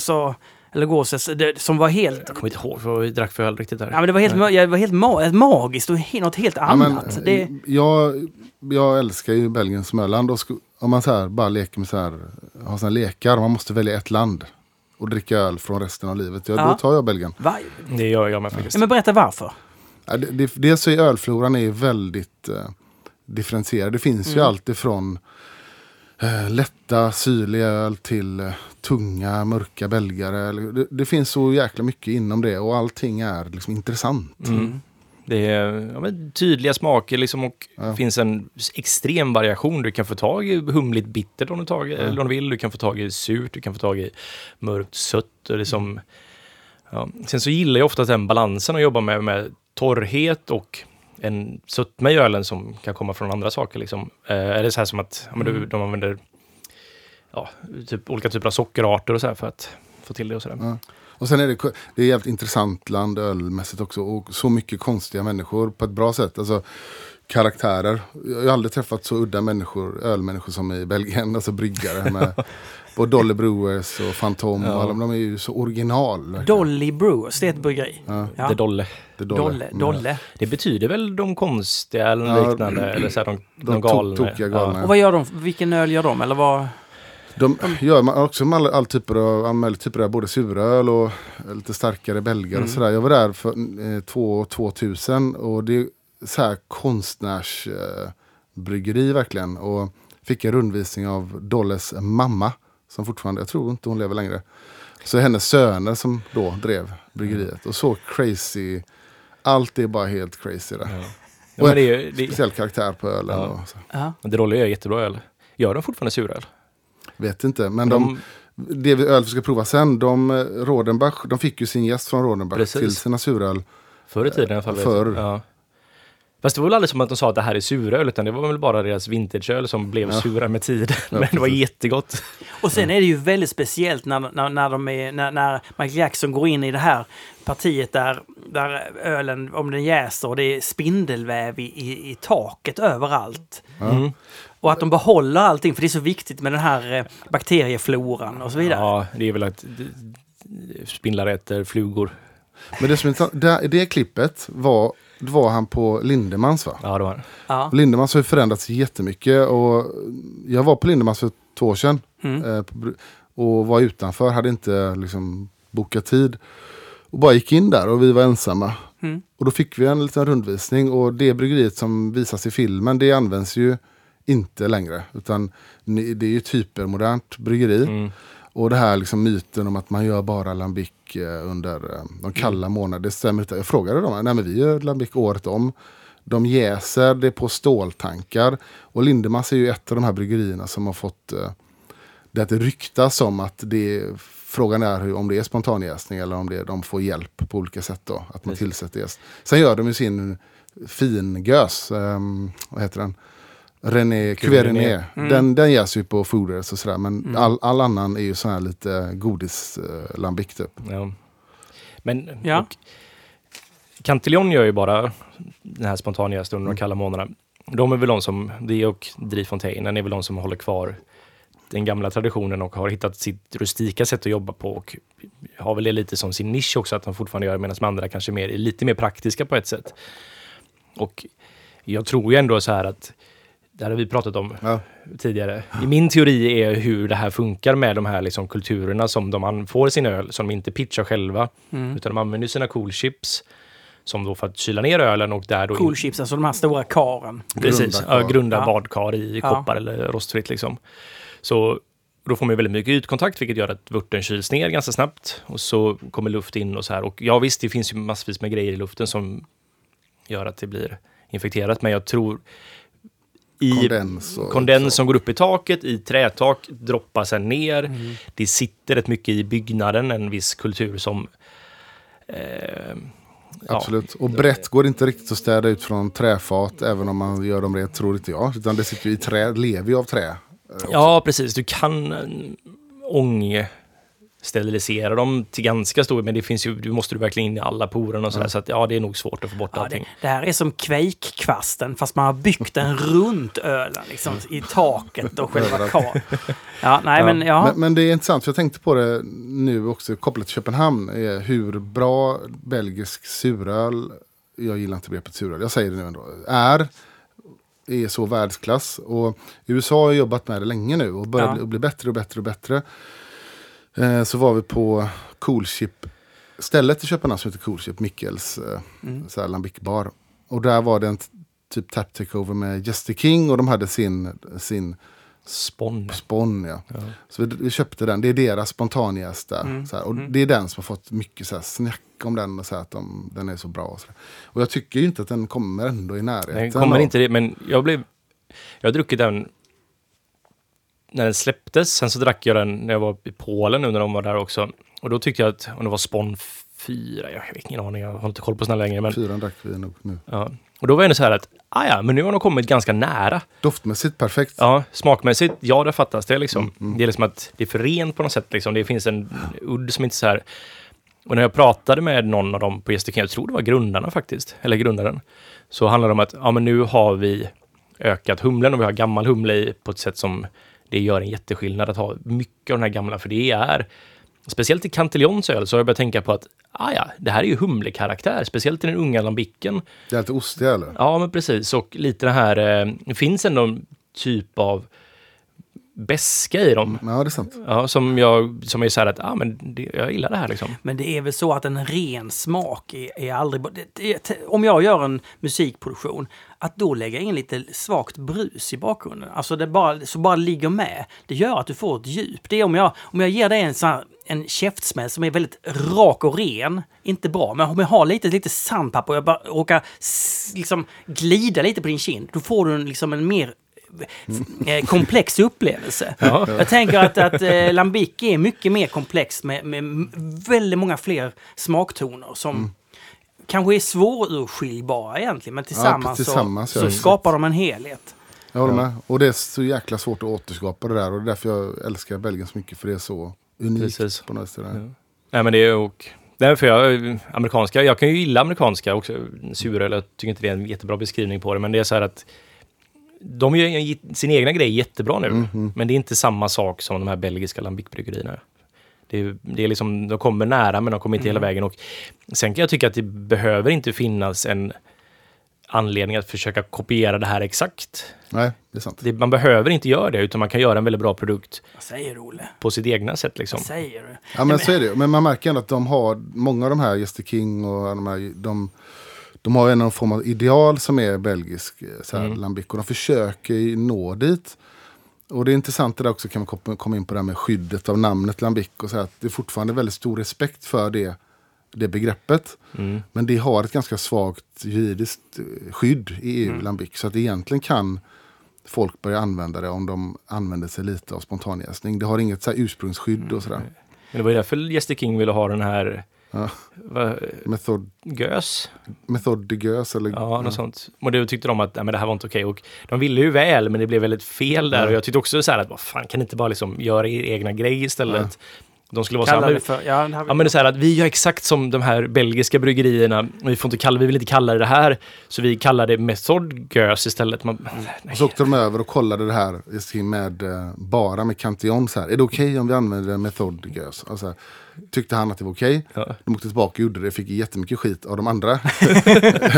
Ja. Eller Gåses, det, som var helt Jag kommer inte ihåg vad vi drack för öl riktigt där. Ja, men det var helt, det var helt ma magiskt och he- något helt Ja, men, annat. det, jag, jag älskar ju Belgien som öland. Och om man så här, bara leker med så här, har såna lekar, man måste välja ett land och dricka öl från resten av livet. Ja, Ja. Då tar jag Belgien. va? Det gör jag med faktiskt. Ja, men berätta varför. Ja, det, det, dels så är ölfloran är väldigt eh, differentierad. Det finns ju Mm. allt ifrån eh, lätta syrliga öl till eh, tunga mörka belgare. Det, det finns så jäkla mycket inom det och allting är liksom intressant. Mm. Det är ja, men tydliga smaker liksom och Ja. det finns en extrem variation. Du kan få tag i humligt bittert om du, tag, eller om du vill. Du kan få tag i surt, du kan få tag i mörkt sött. Och liksom, ja. Sen så gillar jag ofta den balansen att jobba med, med torrhet och en sötma i ölen som kan komma från andra saker. Liksom. Eh, är det så här som att ja, men du, de använder ja, typ, olika typer av sockerarter och så för att få till det och sådär. Ja. Och sen är det, det är ett jävligt intressant land ölmässigt också. Och så mycket konstiga människor på ett bra sätt. Alltså karaktärer. Jag har aldrig träffat så udda människor, ölmänniskor som i Belgien. Alltså bryggare med och Dolly Brewers och Fantom. Ja. Och alla, de är ju så original. Dolly Brewers, det är ett bryggeri. Ja, Ja. Det är dolle. det är Dolle. Mm. Dolle. Det betyder väl de konstiga eller Ja, liknande, eller så här, de, de, de galna. to- tokiga galna. Och vad gör de? Vilken öl gör de? Eller vad? De gör man också med all, all typer av, all möjlig typer av både suröl och lite starkare belgar Mm. och sådär. Jag var där för eh, två, 2000 och det är så här konstnärsbryggeri eh, bryggeri verkligen. Och fick en rundvisning av Dolles mamma som fortfarande, jag tror inte hon lever längre. Så hennes söner som då drev bryggeriet. Och så crazy, allt är bara helt crazy där. Ja. Ja, men det, är, det, Speciell karaktär på ölen. Ja. Och så. Ja. det Dolly är jättebra öl. Gör de fortfarande suröl? Vet inte, men de, de, Det vi- öl vi ska prova sen, de, eh, Rodenbach, de fick ju sin gäst från Rodenbach Precis. till sina suröl. förr i tiden i alla fall. Förr. Ja. Fast det var väl aldrig som att de sa att det här är suröl, utan det var väl bara deras vintageöl som blev sura med tiden. Men det var jättegott. Och sen är det ju väldigt speciellt när, när, när, de är, när, när Michael Jackson går in i det här partiet där, där ölen, om den jäser, och det är spindelväv i, i, i taket överallt. Mm. Och att de behåller allting, för det är så viktigt med den här eh, bakteriefloran och så vidare. Ja, det är väl att spindlar äter flugor. Men det som är det, i det klippet var, var han på Lindemans va? Ja, det var Ja. Lindemans har ju förändrats jättemycket och jag var på Lindemans för två år sedan. Mm. eh, och var utanför, hade inte liksom bokat tid. Och bara gick in där och vi var ensamma. Mm. Och då fick vi en liten rundvisning och det bryggeriet som visas i filmen det används ju inte längre. Utan det är ju ett hypermodernt bryggeri. Mm. Och det här liksom myten om att man gör bara lambic eh, under eh, de kalla månaderna, det stämmer inte. Jag frågade dem, nej men vi gör lambic året om. De jäser det på ståltankar. Och Lindemans är ju ett av de här bryggerierna som har fått eh, det att det ryktas om att det Frågan är hur, om det är spontanjäsning eller om det, de får hjälp på olika sätt då. Att man Precis. tillsätter jäst. Sen gör de ju sin fingös, um, vad heter den? René, Cuvée René. Mm. Den, den jäser ju på fooders och sådär. Men Mm. all, all annan är ju sån här lite godis uh, lambic typ. Ja. Men Ja. och Cantillon gör ju bara den här spontanjäst under de Mm. kalla månaderna. De är väl de som, det och Drifontainen är väl de som håller kvar den gamla traditionen och har hittat sitt rustika sätt att jobba på och har väl det lite som sin nisch också att de fortfarande gör medan de andra kanske mer, är lite mer praktiska på ett sätt. Och jag tror ju ändå så här att det här har vi pratat om Ja. tidigare. I min teori är hur det här funkar med de här liksom kulturerna som de får sin öl, som de inte pitchar själva, Mm. utan de använder sina cool chips som då för att kyla ner ölen och där då... Cool chips, alltså de här stora karen. Precis, Grunda ja, kar. grunda Ja. badkar i Ja. koppar eller rostfritt liksom. Så då får man ju väldigt mycket ytkontakt, vilket gör att vörten kyls ner ganska snabbt och så kommer luft in och så här. Och ja, visst, det finns ju massvis med grejer i luften som gör att det blir infekterat, men jag tror i Kondens och kondens som går upp i taket, i trätak, droppar sen ner. Mm. Det sitter rätt mycket i byggnaden, en viss kultur som... Eh, ja, Absolut. Och brett går inte riktigt att städa ut från träfat även om man gör dem rent, tror inte jag. Utan det sitter ju i trä, lever ju av trä. eh, också. Ja, precis. Du kan eh, ång sterilisera dem till ganska stor, men det finns ju, du måste du verkligen in i alla porerna och sådär, Ja. så att ja, det är nog svårt att få bort Ja, det, allting. det här är som kvejkkvasten fast man har byggt den runt ölen liksom, i taket och själva Överallt. kar. Ja, nej Ja. men ja. Men, men det är intressant, för jag tänkte på det nu också kopplat till Köpenhamn. Är hur bra belgisk suröl, jag gillar inte begreppet suröl, jag säger det nu ändå, är. Är så världsklass. Och USA har jobbat med det länge nu och börjar Ja. bli, bli bättre och bättre och bättre. Eh, så var vi på Coolship, stället i Köpenhamn som heter Coolship, Mikkels eh, Mm. så här lambic bar. Och där var det en typ tap takeover med Jester King och de hade sin, sin Spån. Spån. Ja. Ja. Så vi, vi köpte den. Det är deras spontanjästa. Mm. Så här, och Mm. Det är den som har fått mycket så här, snack om den. Och så här, att de, den är så bra. Och, så och jag tycker ju inte att den kommer ändå i närheten. Den kommer av- inte det, men jag blev... Jag har druckit den när den släpptes. Sen så drack jag den när jag var i Polen nu när de var där också. Och då tyckte jag att, om det var Spån 4, jag har ingen aning, jag har inte koll på såna längre. Men, Fyran drack vi nog nu. ja. Och då var jag ändå så här att, ah ja, men nu har de kommit ganska nära. Doftmässigt perfekt. Ja, smakmässigt, ja det fattas det liksom. Mm, mm. Det är liksom att det är för rent på något sätt liksom. Det finns en udd som inte så här... Och när jag pratade med någon av dem på Gästerken, jag tror det var grundarna faktiskt, eller grundaren, så handlar det om att ja, men nu har vi ökat humlen och vi har gammal humle i på ett sätt som det gör en jätteskillnad att ha mycket av den här gamla, för det är Speciellt i Cantillons öl så har jag börjat tänka på att ah ja, det här är ju humlekaraktär, speciellt i den unga lambicken. Det är lite ostig eller? Ja, men precis. Och lite det här, eh, det finns ändå en typ av beska i dem. Ja, det är sant. Ja, som jag, som är så här att, ah, men det, jag gillar det här liksom. Men det är väl så att en ren smak är, är aldrig... Det, det, om jag gör en musikproduktion, att då lägga in lite svagt brus i bakgrunden, alltså det bara, så bara ligger med, det gör att du får ett djup. Det är om jag, om jag ger dig en, sån här, en käftsmäll som är väldigt rak och ren, inte bra, men om jag har lite, lite sandpapper och jag bara råkar liksom glida lite på din kind, då får du en, liksom en mer komplex upplevelse. Ja. Jag tänker att, att eh, Lambic är mycket mer komplext med, med väldigt många fler smaktoner som kanske är svårurskiljbara egentligen. Men tillsammans, tillsammans så, så skapar de en helhet. Jag håller med. Och det är så jäkla svårt att återskapa det där. Och det är därför jag älskar Belgien så mycket. För det är så unikt Precis. på något sätt. Ja. Nej men det är och Därför jag, amerikanska, jag kan ju gilla amerikanska också, suröl, jag tycker inte det är en jättebra beskrivning på det, men det är så här att de gör ju sin egna grej jättebra nu, Mm, men det är inte samma sak som de här belgiska lambic-bryggerierna. Det är, det är liksom, de kommer nära men de kommer inte hela vägen. Och sen kan jag tycka att det behöver inte finnas en anledning att försöka kopiera det här exakt. Nej, det är sant. Det, man behöver inte göra det, utan man kan göra en väldigt bra produkt Vad säger du, Olle? på sitt egna sätt. Liksom. Vad säger du? Ja men så är det Men man märker ändå att de har, många av de här, Jester King och de här, de, de har en form av ideal som är belgisk eh, så här, Mm. lambic. Och de försöker nå dit. Och det är intressant det där också, kan man kom- komma in på det här med skyddet av namnet lambic. Och så här, att det är fortfarande väldigt stor respekt för det, det begreppet. Mm. Men det har ett ganska svagt juridiskt eh, skydd i EU, lambic. Så att egentligen kan folk börja använda det om de använder sig lite av spontanjäsning. Det har inget så här ursprungsskydd och sådär. Men det var ju därför Jester King ville ha den här Ja. Method, gös. method de Gös eller... Ja, något sånt. Och då tyckte de att nej, men det här var inte okej. Och de ville ju väl, men det blev väldigt fel där. Ja. Och jag tyckte också så här att, vad fan, kan ni inte bara liksom göra er egna grej istället? De skulle vara så här, för... Ja, ja, men det är så här att vi gör exakt som de här belgiska bryggerierna. Vi, får inte kalla, vi vill inte kalla det det här, så vi kallar det Method Gös istället. Man, nej. Och så åkte de över och kollade det här med, eh, bara med Cantillon. Så här. Är det okej om vi använder Method Gös? Alltså, tyckte han att det var okej. Ja. De åkte tillbaka och gjorde det. Fick jättemycket skit av de andra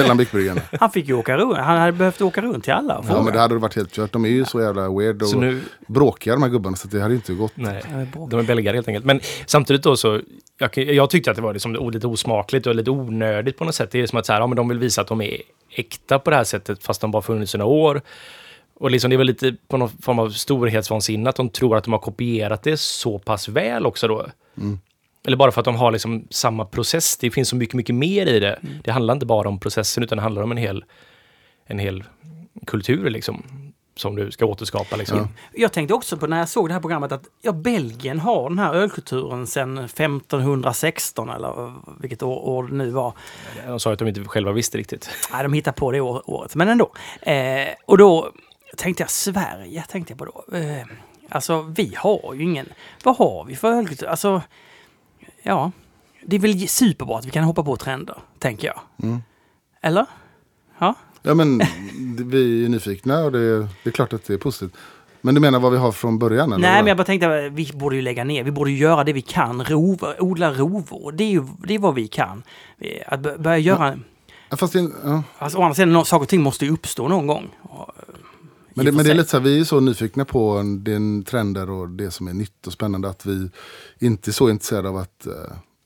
Lambic-bryggarna. Han fick ju åka runt. Han hade behövt åka runt till alla Ja, men det hade varit helt kört. De är ju så jävla weird och Så nu, bråkiga de här gubbarna. Så det hade inte gått. nej. De är belgare helt enkelt. Men samtidigt då så, jag, jag tyckte att det var liksom lite osmakligt och lite onödigt på något sätt. Det är som att så här, ja, men de vill visa att de är äkta på det här sättet fast de bara funnits i några år. Och liksom det är väl lite på någon form av storhetsvansinne att de tror att de har kopierat det så pass väl också då. Mm. Eller bara för att de har liksom samma process. Det finns så mycket, mycket mer i det. Det handlar inte bara om processen utan det handlar om en hel, en hel kultur liksom. Som du ska återskapa liksom. Ja. Jag tänkte också på när jag såg det här programmet att ja, Belgien har den här ölkulturen sedan 1516 eller vilket år, år det nu var. De sa att de inte själva visste riktigt. Nej, de hittar på det år, året, men ändå. Eh, och då tänkte jag Sverige, tänkte jag på då. Eh, alltså, vi har ju ingen... Vad har vi för ölkultur? Alltså, ja. Det är väl superbra att vi kan hoppa på trender, tänker jag. Mm. Eller? Ja. Ja men vi är nyfikna och det, det är klart att det är positivt. Men du menar vad vi har från början? Eller? Nej, men jag bara tänkte att vi borde ju lägga ner. Vi borde göra det vi kan. Rover, odla rovor. Det är ju det är vad vi kan. Att bör- börja göra... Ja, Fast det, ja. Alltså, å andra sidan, saker och ting måste ju uppstå någon gång. Men det, men det är lite så här, vi är så nyfikna på den trender och det som är nytt och spännande att vi inte är så intresserade av att eh,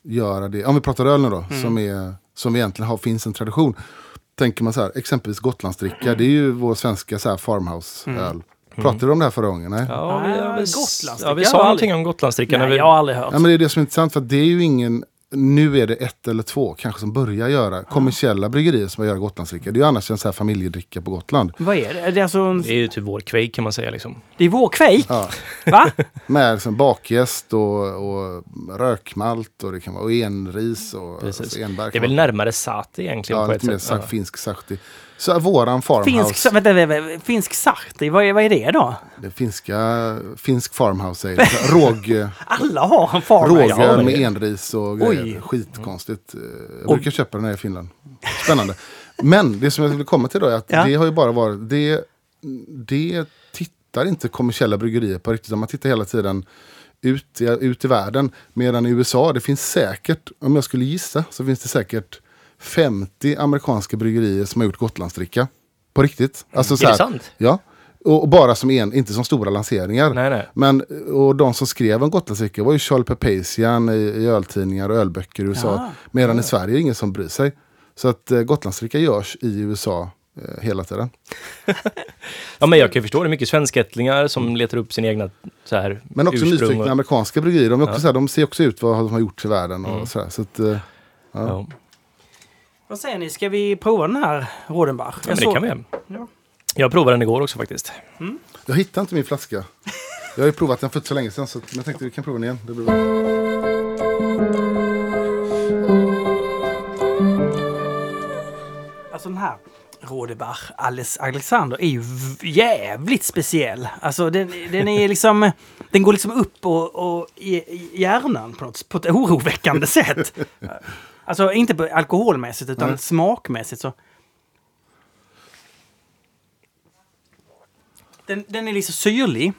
göra det. Om vi pratar öl nu då, Mm. som, är, som vi egentligen har, finns en tradition. Tänker man så här, exempelvis Gotlandsdricka, det är ju vår svenska så här farmhouse-öl. Pratade du om det här förra gången? Nej? Ja, vi, ja, vi, ja, vi har sa någonting om Gotlandsdricka. när Nej, vi, jag har aldrig hört. Ja, men det är det som är intressant, för att det är ju ingen... Nu är det ett eller två kanske som börjar göra kommersiella bryggerier som börjar göra Gotlandsdricka. Det är ju annars en så här familjedricka på Gotland. Vad är det? Det är, alltså en, det är ju typ vår quake kan man säga. Liksom. det är vår kvejk, Ja. va? Med liksom bakjäst och, och rökmalt och det kan vara och enris och Precis. alltså enbär. Det är väl närmare sati egentligen Ja, på ett lite mer sätt. sa- finsk sahti. Så våran farmhouse, Finsk, vänta, finsk sarti, vad är, vad är det då? det finska, finsk farmhouse ale. Råg, Alla har en farm. rågöl med enris och grejer. Oj. Skitkonstigt. Eh, Jag Och- brukar köpa den här i Finland. Spännande. Men det som jag vill komma till då är att Ja. det har ju bara varit, det, det tittar inte kommersiella bryggerier på riktigt. Man tittar hela tiden ut, ut i världen. Medan i USA, det finns säkert, om jag skulle gissa, så finns det säkert 50 amerikanska bryggerier som har gjort Gotlandsdricka. På riktigt. Alltså, så Är det här- sant? Ja. Och, och bara som en, inte som stora lanseringar. Nej, nej. Men och de som skrev om Gotlandsdricka var ju Charles Pepasian i, i öltidningar och ölböcker i USA. Ja. Medan i Sverige är det ingen som bryr sig. Så att eh, Gotlandsdricka görs i USA eh, hela tiden. Ja, men jag kan ju förstå det. Mycket svenskättlingar som letar upp sin egna så här, Men också nyfikna och, amerikanska bryggerier. De, också Ja. så här, de ser också ut vad de har gjort i världen. Och Mm. så här, så att, eh, ja. Vad säger ni, ska vi prova den här Rodenbach? Ja, men det kan vi. Ja. Jag provade den igår också faktiskt. jag hittar inte min flaska. Jag har ju provat den för så länge sedan. Så jag tänkte vi kan prova den igen. Det blir bra. Alltså den här Rodebach Alex Alexander är ju jävligt speciell. Alltså den, den är liksom... Den går liksom upp och, och i, i hjärnan på, något, på ett oroväckande sätt. Alltså inte på alkoholmässigt utan Nej. smakmässigt så... Den, den är liksom syrlig,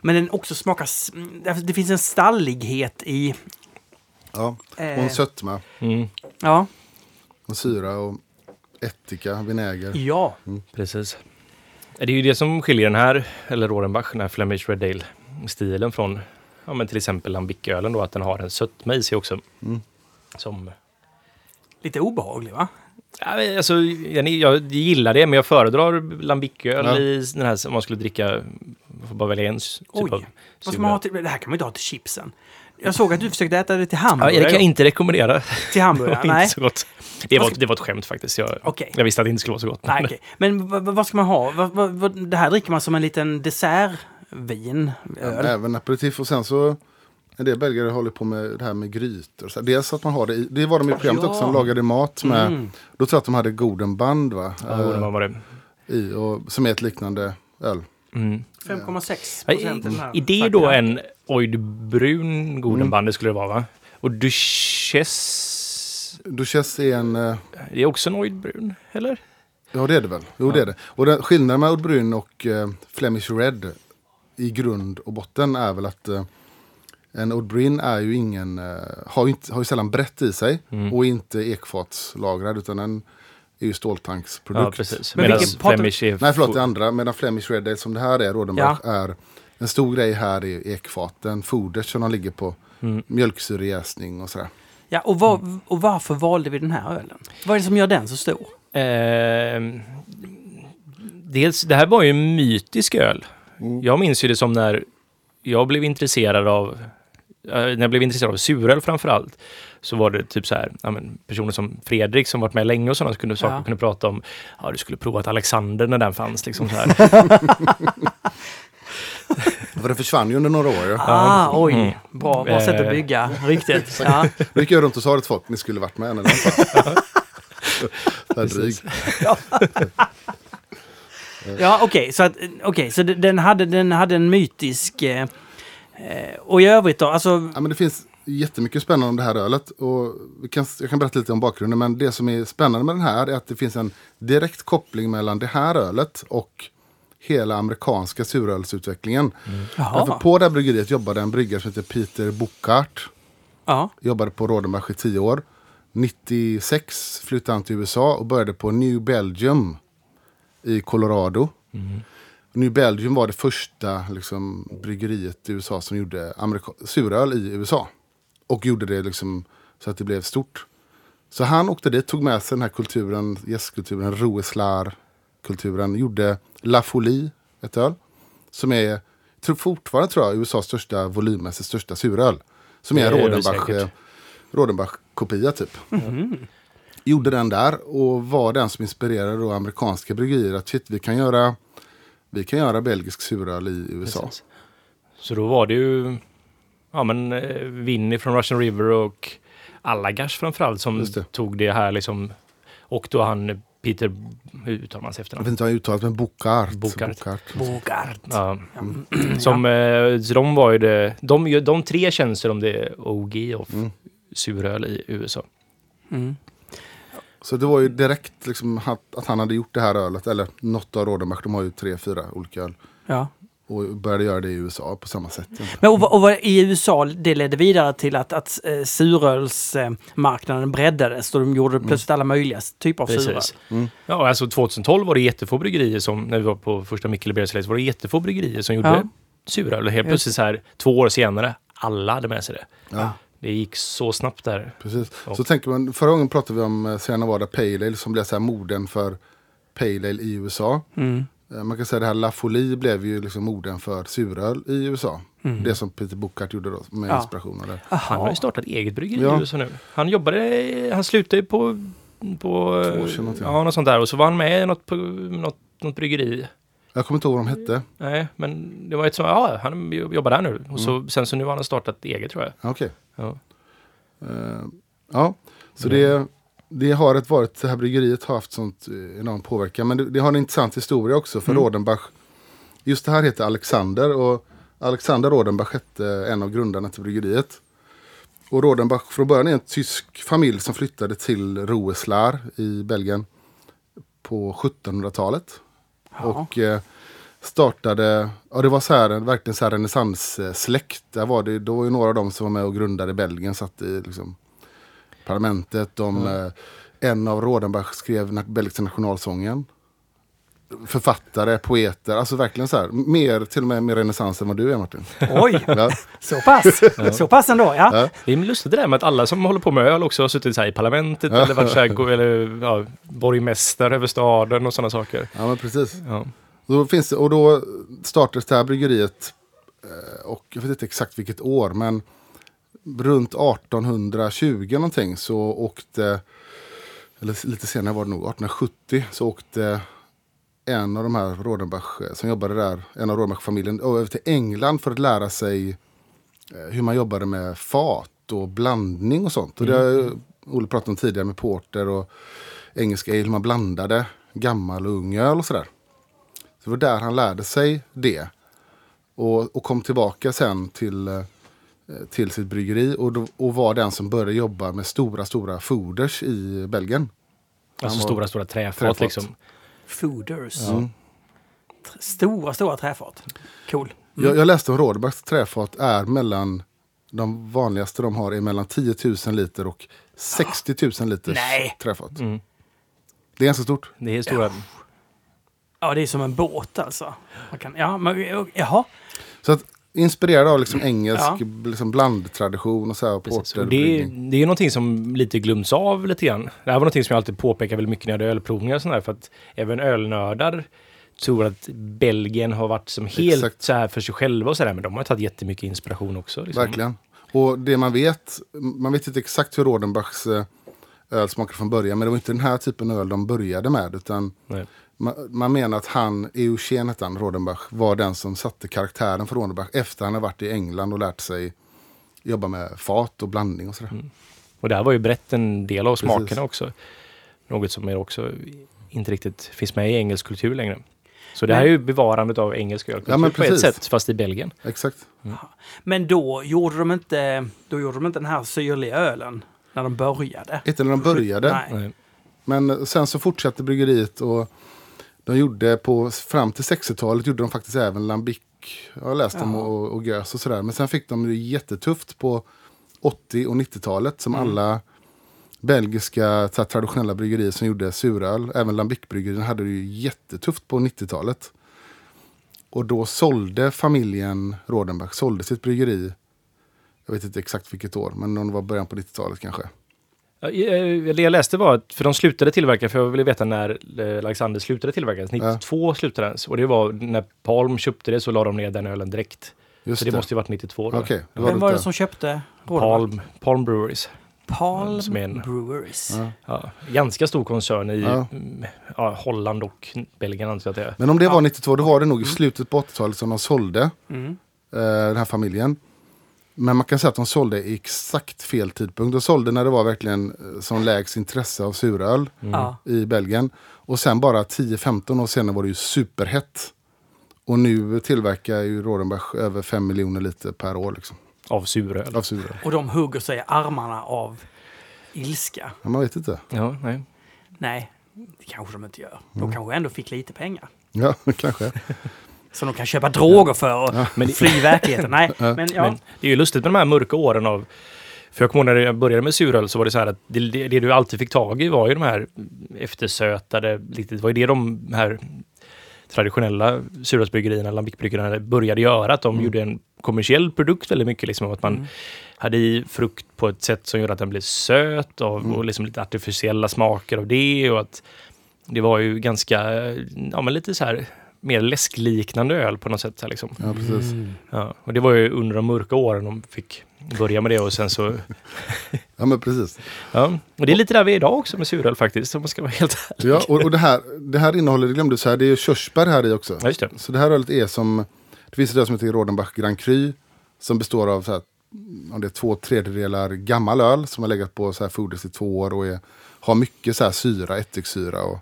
men den också smakar... mm, därför Det finns en stallighet i... Ja. Och Eh. en sötma, Mm, Ja. och syra och ättika, vinäger. Ja. precis. Det är ju det som skiljer den här, eller Rodenbach, den här Flemish Red Ale-stilen från ja, men till exempel Lambic-ölen då, att den har en sötma i sig också. Mm. Som Lite obehaglig va? Ja, alltså, jag, jag gillar det, men jag föredrar lambiköl Ja. i den här, om man skulle dricka, man får bara välja en typ Oj. av Vad ska man ha till, det här kan man inte ha till chipsen. Jag såg att du försökte äta det till Ja, hamburgare. det kan jag inte rekommendera. Till hamburgare? Det var Nej. inte så gott. Det var, det var ett skämt faktiskt. Jag, Okej. jag visste att det inte skulle vara så gott. Nej, okej. Men vad, ska man ha? Vad, vad, vad, det här dricker man som en liten dessertvin? Öl. Även aperitif och sen så en del belgare håller på med det här med grytor. Så dels att man har det i, det var de i programmet Ja. också, de lagade mat med, Mm. då tror jag att de hade Godenband va? Ja, Eh, vad var det? i, och, som är ett liknande öl. Mm. 5,6 Ja, procent. det är ju då en ojdbrun Godenband det skulle det vara va? Och Duchesse, Duchesse är en, eh, det är också en ojdbrun, eller? ja det är det väl, jo det är det. Och den, skillnaden med Old Brun och eh, Flemish Red i grund och botten är väl att eh, en Old Brun är ju ingen, eh, har, ju inte, har ju sällan brett i sig Mm. och inte ekfatslagrad utan den är ju ståltanksprodukt. Ja, precis. Men Medan Flemish är... Nej förlåt, det andra. Medan Flemish Red Ale som det här är, Rodenbach, är en stor grej här är ekfaten, fodret som de ligger på, Mm. mjölksyrejäsning och sådär. Ja, och, vad, och varför valde vi den här ölen? Vad är det som gör den så stor? Ehm, dels, det här var ju en mytisk öl. Mm. Jag minns ju det som när jag blev intresserad av eh, när jag blev intresserad av suröl framför allt, så var det typ så här, ja, men, personer som Fredrik som varit med länge och sådana kunde, saker Ja. kunde prata om, ja du skulle provat Alexander när den fanns. Liksom så här. För det försvann ju under några år. Ja. Ah, oj. Mm. Bra, bra sätt att Eh. bygga ryktet. Ja. Då gick jag runt och sa till folk, ni skulle varit med. När den fanns. Dryg. Ja, okej. så att, okej, så den hade, den hade en mytisk... Eh, eh, och i övrigt då, alltså... Ja, men det finns jättemycket spännande om det här ölet. Och kan, jag kan berätta lite om bakgrunden. Men det som är spännande med den här är att det finns en direkt koppling mellan det här ölet och hela amerikanska surölsutvecklingen. Därför Jaha. på det här bryggeriet jobbade en bryggare som heter Peter Bocart. Ja. Jobbade på Rodenbach i tio år. 96 flyttade han till USA och började på New Belgium i Colorado. New Belgium var det första liksom, bryggeriet i USA som gjorde suröl i USA. Och gjorde det liksom, så att det blev stort. Så han åkte dit, tog med sig den här kulturen, gästkulturen, Roeslar-kulturen. Gjorde La Folie, ett öl. Som är, tror fortfarande tror jag, USAs största volymmässigt största suröl. Som är är Rodenbach, eh, Rodenbach-kopia typ. Gjorde den där och var den som inspirerade då amerikanska bryggerier att shit, vi kan göra, vi kan göra belgisk suröl i USA. Precis. Så då var det ju ja, men, eh, Winnie från Russian River och Allagash framförallt som det. tog det här liksom. Och då han Peter, hur uttalar man sig Jag efternamn? vet inte vad jag uttalat men Bocart. Bocart. Bogart. Ja. Som, eh, så de var ju det, de, de tre känns som det är OG of Mm. suröl i USA. Mm. Så det var ju direkt liksom att, att han hade gjort det här ölet, eller något av Rodenbach, de har ju tre, fyra olika öl. Ja. Och började göra det i USA på samma sätt. Men och, och i USA, det ledde vidare till att, att eh, surölsmarknaden breddades och de gjorde plötsligt alla möjliga typer av suröl. Precis. Mm. Ja, alltså 2012 var det jättefå bryggerier som, när vi var på första Mikkel Beers var det jättefå bryggerier som gjorde Ja. suröl. Och helt plötsligt så här, två år senare, alla hade med sig det. Ja, Det gick så snabbt där. precis. Och- Så tänker man, förra gången pratade vi om eh, Sierra Nevada Pale Ale som blev så här moden för Pale Ale i USA. Mm. Eh, Man kan säga det här La Folie blev ju liksom moden för suröl i USA. Det som Peter Bocart gjorde då med Ja. inspiration av det. Han har Aha. ju startat eget bryggeri Ja. i USA nu. Han jobbade, han slutade på, på Två år sedan ja, något sånt där. Och så var han med i något, på, något, något bryggeri. Jag kommer inte ihåg vad de hette. Nej, men det var ett som, ja, han jobbar där nu. Och så, sen så nu har han startat eget tror jag. Ja, Okej. Ja. Eh, ja, så det, det har ett varit, det här bryggeriet har haft sånt eh, enorm påverkan. Men det, det har en intressant historia också. För Mm. Rodenbach, just det här heter Alexander. Och Alexander Rodenbach hette en av grundarna till bryggeriet. Och Rodenbach från början är en tysk familj som flyttade till Roeslaar i Belgien på 1700-talet. Ja. Och eh, startade, ja det var så här, verkligen så här renässanssläkt. Där var det, då var ju några av dem som var med och grundade Belgien, satt i liksom, parlamentet. De, eh, en av Rodenbach skrev belgiska nationalsången. Författare, poeter, alltså verkligen så här. Mer, till och med mer renässans än vad du är Martin. Oj, Ja, så pass. Så pass ändå, ja. Ja. Det är lustigt det där med att alla som håller på med öl också har suttit så här i parlamentet eller varit så här, eller, ja, borgmästare över staden och sådana saker. ja men precis. Ja. Då finns det, och då startades det här bryggeriet, eh, och jag vet inte exakt vilket år, men runt 1820 någonting så åkte, eller lite senare var det nog, 1870 så åkte en av de här Rodenbach eh, som jobbade där, en av Rodenbach-familjen, över till England för att lära sig eh, hur man jobbade med fat och blandning och sånt. Och det har ju Olle pratat om tidigare med porter och engelska ale, hur man blandade gammal och ung öl och sådär. Så det var där han lärde sig det. Och, och kom tillbaka sen till, eh, till sitt bryggeri och, då, och var den som började jobba med stora, stora fooders i Belgien. Alltså var- stora, stora träfat, Träfat. liksom. Fooders. Mm. Tr- Stora, stora träfat. Cool. Jag, jag läste om Rådebacks träfat är mellan de vanligaste de har är mellan 10 000 liter och 60 000 liters Nej. träfat. Mm. Det är ganska stort. Det är stora. Ja, det är som en båt alltså. Man kan, ja, men, jaha. Så att inspirerad av liksom engelsk Ja. liksom blandtradition och så här. Och porter, Och det, är, det är någonting som lite glöms av lite grann. Det här var någonting som jag alltid påpekar väldigt mycket när jag hade ölprovningar och sådär. För att även ölnördar tror att Belgien har varit som helt Exakt. så här för sig själva och sådär. Men de har tagit jättemycket inspiration också. Liksom. Verkligen. Och det man vet, man vet inte exakt hur Rodenbachs eh, öl smakade från början. Men det var inte den här typen av öl de började med. Utan Nej. Man, man menar att han, Eugen hette han, Rodenbach, var den som satte karaktären för Rodenbach. Efter han har varit i England och lärt sig jobba med fat och blandning och sådär. Och det här var ju brett en del av Precis. smakerna också. Något som är också inte riktigt finns med i engelsk kultur längre. Så det här är ju bevarandet av engelsk ölkultur Ja, men på ett precis. sätt, fast i Belgien. Exakt. Men då gjorde de inte, då gjorde de inte den här syrliga ölen när de började. Inte när de började. Nej. Men sen så fortsatte bryggeriet och de gjorde på, fram till 60-talet gjorde de faktiskt även lambic. Jag har läst dem Ja. och, och gös och sådär. Men sen fick de det jättetufft på 80 och 90-talet som alla belgiska traditionella bryggerier som gjorde suröl, även Lambic-bryggerierna hade det ju jättetufft på 90-talet. Och då sålde familjen Rodenbach, sålde sitt bryggeri, jag vet inte exakt vilket år, men om det var början på 90-talet kanske. Ja, eh, Det jag läste var att, för de slutade tillverka, för jag ville veta när eh, Alexander slutade tillverka. 92 slutade den. Och det var när Palm köpte det så la de ner den ölen direkt. Just så det, måste ju varit 92 då. Det Vem var det lite- som köpte? Palm, Palm Breweries. Palm som är en- Breweries. Ja. Ja, ganska stor koncern i Ja. mm, ja, Holland och Belgien antar jag att det är. Men om det Ja. var 92, då var det nog i slutet på 80-talet som de sålde Mm. eh, den här familjen. Men man kan säga att de sålde i exakt fel tidpunkt. De sålde när det var verkligen eh, som lägst intresse av suröl Mm. Ja. i Belgien. Och sen bara 10-15 år senare var det ju superhett. Och nu tillverkar ju Rodenbach över 5 miljoner liter per år liksom, Av suröl. av suröl. Och de hugger sig i armarna av ilska. Men man vet inte. Ja, nej. Nej, det kanske de inte gör. Mm. De kanske ändå fick lite pengar. Ja, kanske. Som de kan köpa droger för och det- fly verkligheten. Nej, men ja. Men det är ju lustigt med de här mörka åren av... För jag kommer ihåg när jag började med suröl så var det så här att det, det, det du alltid fick tag i var ju de här eftersötade, lite, det var ju det de här traditionella surölsbryggerierna, lambickbryggerierna började göra. Att de Mm. gjorde en kommersiell produkt väldigt mycket. Liksom, att man Mm. hade i frukt på ett sätt som gjorde att den blev söt och, Mm. och liksom lite artificiella smaker av det. Och att det var ju ganska, ja men lite så här mer läskliknande öl på något sätt. Så här, liksom. Ja, precis. Mm. Ja, och det var ju under de mörka åren de fick börja med det och sen så... Ja, men precis. Ja, och det är lite där vi är idag också med suröl faktiskt, om man ska vara helt ärlig. Ja, och, och det, här, det här innehåller, det glömde du säga, det är ju körsbär här i också. Ja, just det. Så det här ölet är som, det finns ett öl som heter Rodenbach Grand Cru. Som består av så här om det är två tredjedelar gammal öl som har legat på så här foders i två år och är, har mycket så här syra, ättiksyra och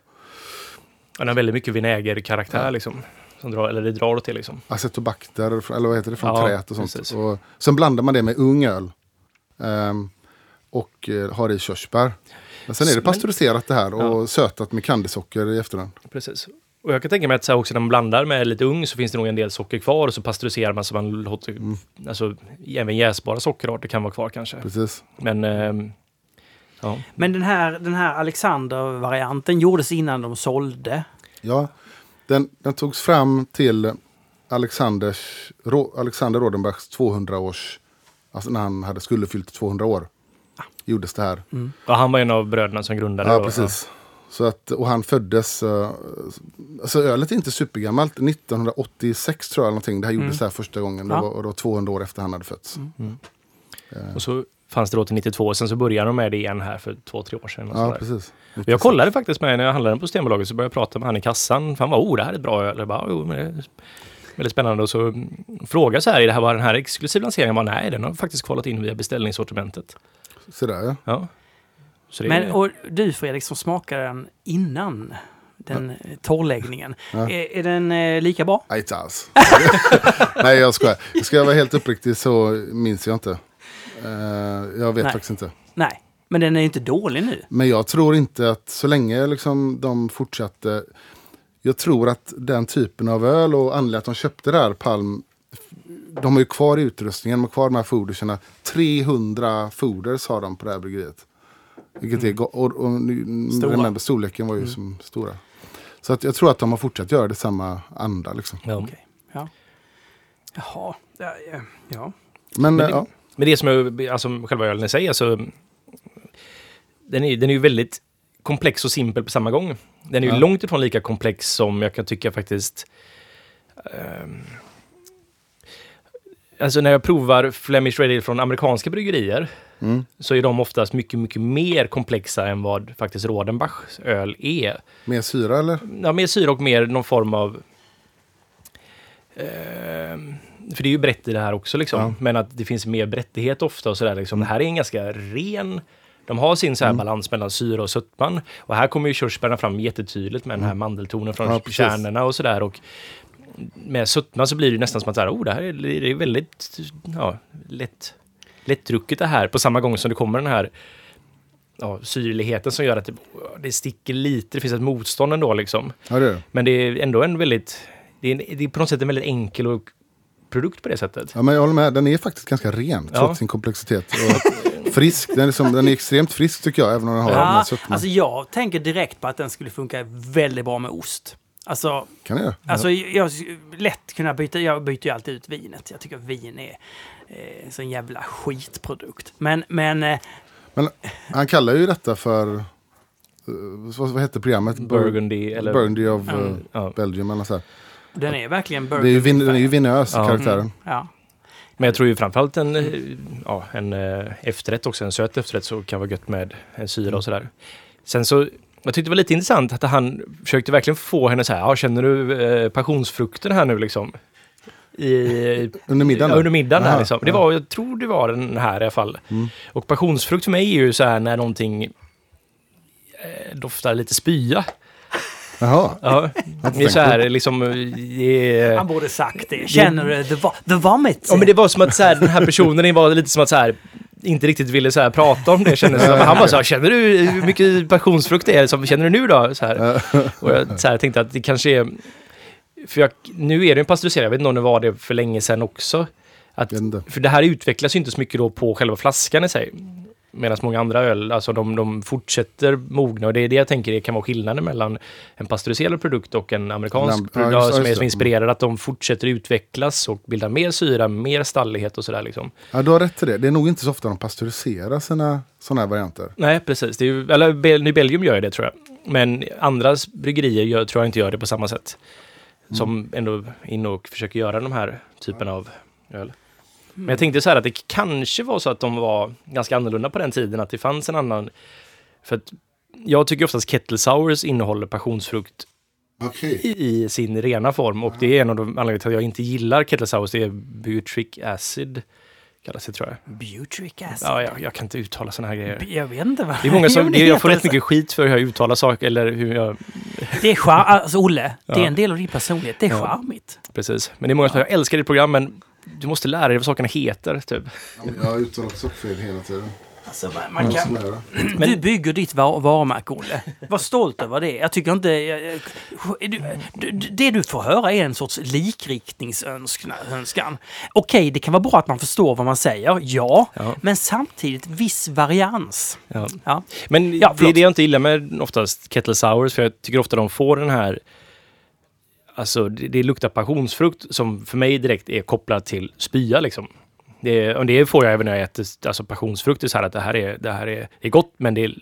Den har väldigt mycket vinägerkaraktär liksom. Som drar, eller det drar åt det liksom. acetobacter, eller vad heter det, från Ja, träet och sånt. precis. Och sen blandar man det med ung öl. ehm, och eh, har i körsbär. Men sen är det pasteuriserat det här och Ja. sötat med candysocker i efterhand. Precis. Och jag kan tänka mig att så också när man blandar med lite ung så finns det nog en del socker kvar och så pasteuriserar man så man låter, Mm. alltså även jäsbara sockerarter kan vara kvar kanske. Precis. Men, ehm, ja. Men den här, den här Alexander-varianten gjordes innan de sålde. Ja, den, den togs fram till Alexanders, Ro, Alexander Rodenbachs 200-års... Alltså när han hade, skulle fyllt 200 år. Gjordes det här. Och han var en av bröderna som grundade Ja, då. precis. Så att, och han föddes... Uh, alltså ölet är inte supergammalt. 1986 tror jag någonting. Det här gjordes här första gången. Det Ja. var, och då 200 år efter han hade fötts. Och så fanns det då till 92 och sen så började de med det igen här för två, tre år sedan. Och Ja, precis. Och jag kollade faktiskt med när jag handlade den på Systembolaget så började jag prata med han i kassan. För han var, oh det här är ett bra öl. Jag bara, jo, men det är väldigt spännande. Och så mm, frågade så här, är det här var den här exklusiv lanseringen? Jag bara, nej, den har faktiskt kvalat in via beställningssortimentet. Så där ja. Ja. Så det Men, och du Fredrik som smakade den innan den ja. torrläggningen. Ja. Är, är den eh, lika bra? Nej, inte alls. Nej, jag skojar. Ska jag vara helt uppriktig så minns jag inte. Eh, jag vet Nej. faktiskt inte. Nej, men den är ju inte dålig nu. Men jag tror inte att så länge liksom de fortsatte. Jag tror att den typen av öl och anledningen att de köpte det här Palm. De har ju kvar utrustningen, de har kvar de här foderserna. 300 foders har de på det här bryggeriet. Vilket är, go- och, och, remember, storleken var ju som stora. Så att jag tror att de har fortsatt göra det samma anda. Liksom. ja. Okej. Ja. Jaha. Ja, ja, ja. Men, Men eh, det- ja, Men det som är, alltså själva ölen i sig, alltså. Den är, den är ju väldigt komplex och simpel på samma gång. Den är ju Ja. långt ifrån lika komplex som jag kan tycka faktiskt. ehm, alltså när jag provar Flemish Ready från amerikanska bryggerier mm, så är de oftast mycket, mycket mer komplexa än vad faktiskt Rodenbachs öl är. mer syra eller? Ja, mer syra och mer någon form av... ehm, för det är ju brett i det här också liksom. Ja. Men att det finns mer brättighet ofta och sådär liksom. Det här är en ganska ren... De har sin så Mm. här balans mellan syra och sötman. Och här kommer ju körsbärna fram jättetydligt med den här mandeltonen från Mm. Ja, kärnorna och sådär. Och med sötman så blir det nästan som att här, oh, det här är, det är väldigt ja, lätt, lättdrucket det här. På samma gång som det kommer den här ja, syrligheten som gör att det, det sticker lite. Det finns ett motstånd ändå liksom. Ja, det. Men det är ändå en väldigt... Det är, en, det är på något sätt en väldigt enkel och produkt på det sättet. Ja, men jag håller med. Den är faktiskt ganska ren Ja. trots sin komplexitet. Och frisk. Den är, som, den är extremt frisk tycker jag, även om den har den här Ja, sötman. alltså jag tänker direkt på att den skulle funka väldigt bra med ost. Alltså, kan jag alltså jag lätt kunna byta, jag byter ju alltid ut vinet. Jag tycker vin är eh, en sån jävla skitprodukt. Men, men eh, Men han kallar ju detta för... eh, vad, vad heter programmet? Burgundy eller... Burgundy of eh, Ja. Belgium eller så här. Den är verkligen Det är ju, vin, den är ju vinös, Ja. karaktären. Ja. Men jag tror ju framförallt en, eh, ja, en eh, efterrätt också, en söt efterrätt så kan vara gött med en syra och sådär. Sen så, jag tyckte det var lite intressant att han försökte verkligen få henne så här, ja, känner du eh, passionsfrukten här nu liksom? I, Under middagen? Ja, under middagen här Aha, liksom. Det ja. var, jag tror det var den här i alla fall. Mm. Och passionsfrukt för mig är ju så här när någonting eh, doftar lite spya. Jaha. Ja, det är så här liksom... Det är, Han borde sagt det. Känner du the, the vomit? Ja men det var som att så här, den här personen var lite som att så här inte riktigt ville så här, prata om det kändes det som. Han bara så här, känner du hur mycket passionsfrukt det är? Så, känner du nu då? Så här. Och jag så här, tänkte att det kanske är... För jag, nu är det en pasteuriserad, jag vet inte om det var det för länge sedan också. Att, för det här utvecklas ju inte så mycket då på själva flaskan i sig. Medan många andra öl, alltså de, de fortsätter mogna och det är det jag tänker det kan vara skillnaden mellan en pasteuriserad produkt och en amerikansk ja, produkt just- som är som inspirerad. Att de fortsätter utvecklas och bilda mer syra, mer stallighet och sådär liksom. Ja, du har rätt till det. Det är nog inte så ofta de pasteuriserar sina sådana här varianter. Nej, precis. Det är ju, eller i Belgium gör det tror jag. Men andra bryggerier gör, tror jag inte gör det på samma sätt. Som ändå är inne och försöker göra de här typen av öl. Men jag tänkte så här att det kanske var så att de var ganska annorlunda på den tiden, att det fanns en annan... För att jag tycker oftast kettle sours innehåller passionsfrukt Okej. i, i sin rena form och det är en av de anledningarna till att jag inte gillar kettle sours, det är butyric acid kallas det tror jag. Butric acid. Ja, jag, jag kan inte uttala sådana här grejer. Jag vet inte vad Det är många som, det, jag får rätt mycket skit för hur jag uttalar saker eller hur jag... Det är char- alltså Olle, det är Ja. en del av din personlighet. Det är Ja. charmigt. Precis. Men det är många som säger, jag älskar ditt program men du måste lära dig vad sakerna heter, typ. Ja, Jag uttalar också fel hela tiden. Alltså, man, kan. Du bygger ditt var- varumärke, Olle. Var stolt över det. Jag tycker inte... jag- du- Det du får höra är en sorts likriktningsönskan. Okej, det kan vara bra att man förstår vad man säger, ja. Ja. Men samtidigt viss varians. Ja. Ja. Men Ja, det är det jag inte gillar med oftast Kettle Sours, för jag tycker ofta de får den här... Alltså, det, det luktar passionsfrukt som för mig direkt är kopplat till spya liksom. Det, och det får jag även när jag äter alltså passionsfrukt, det är så här att det här är, det här är, är gott, men det är,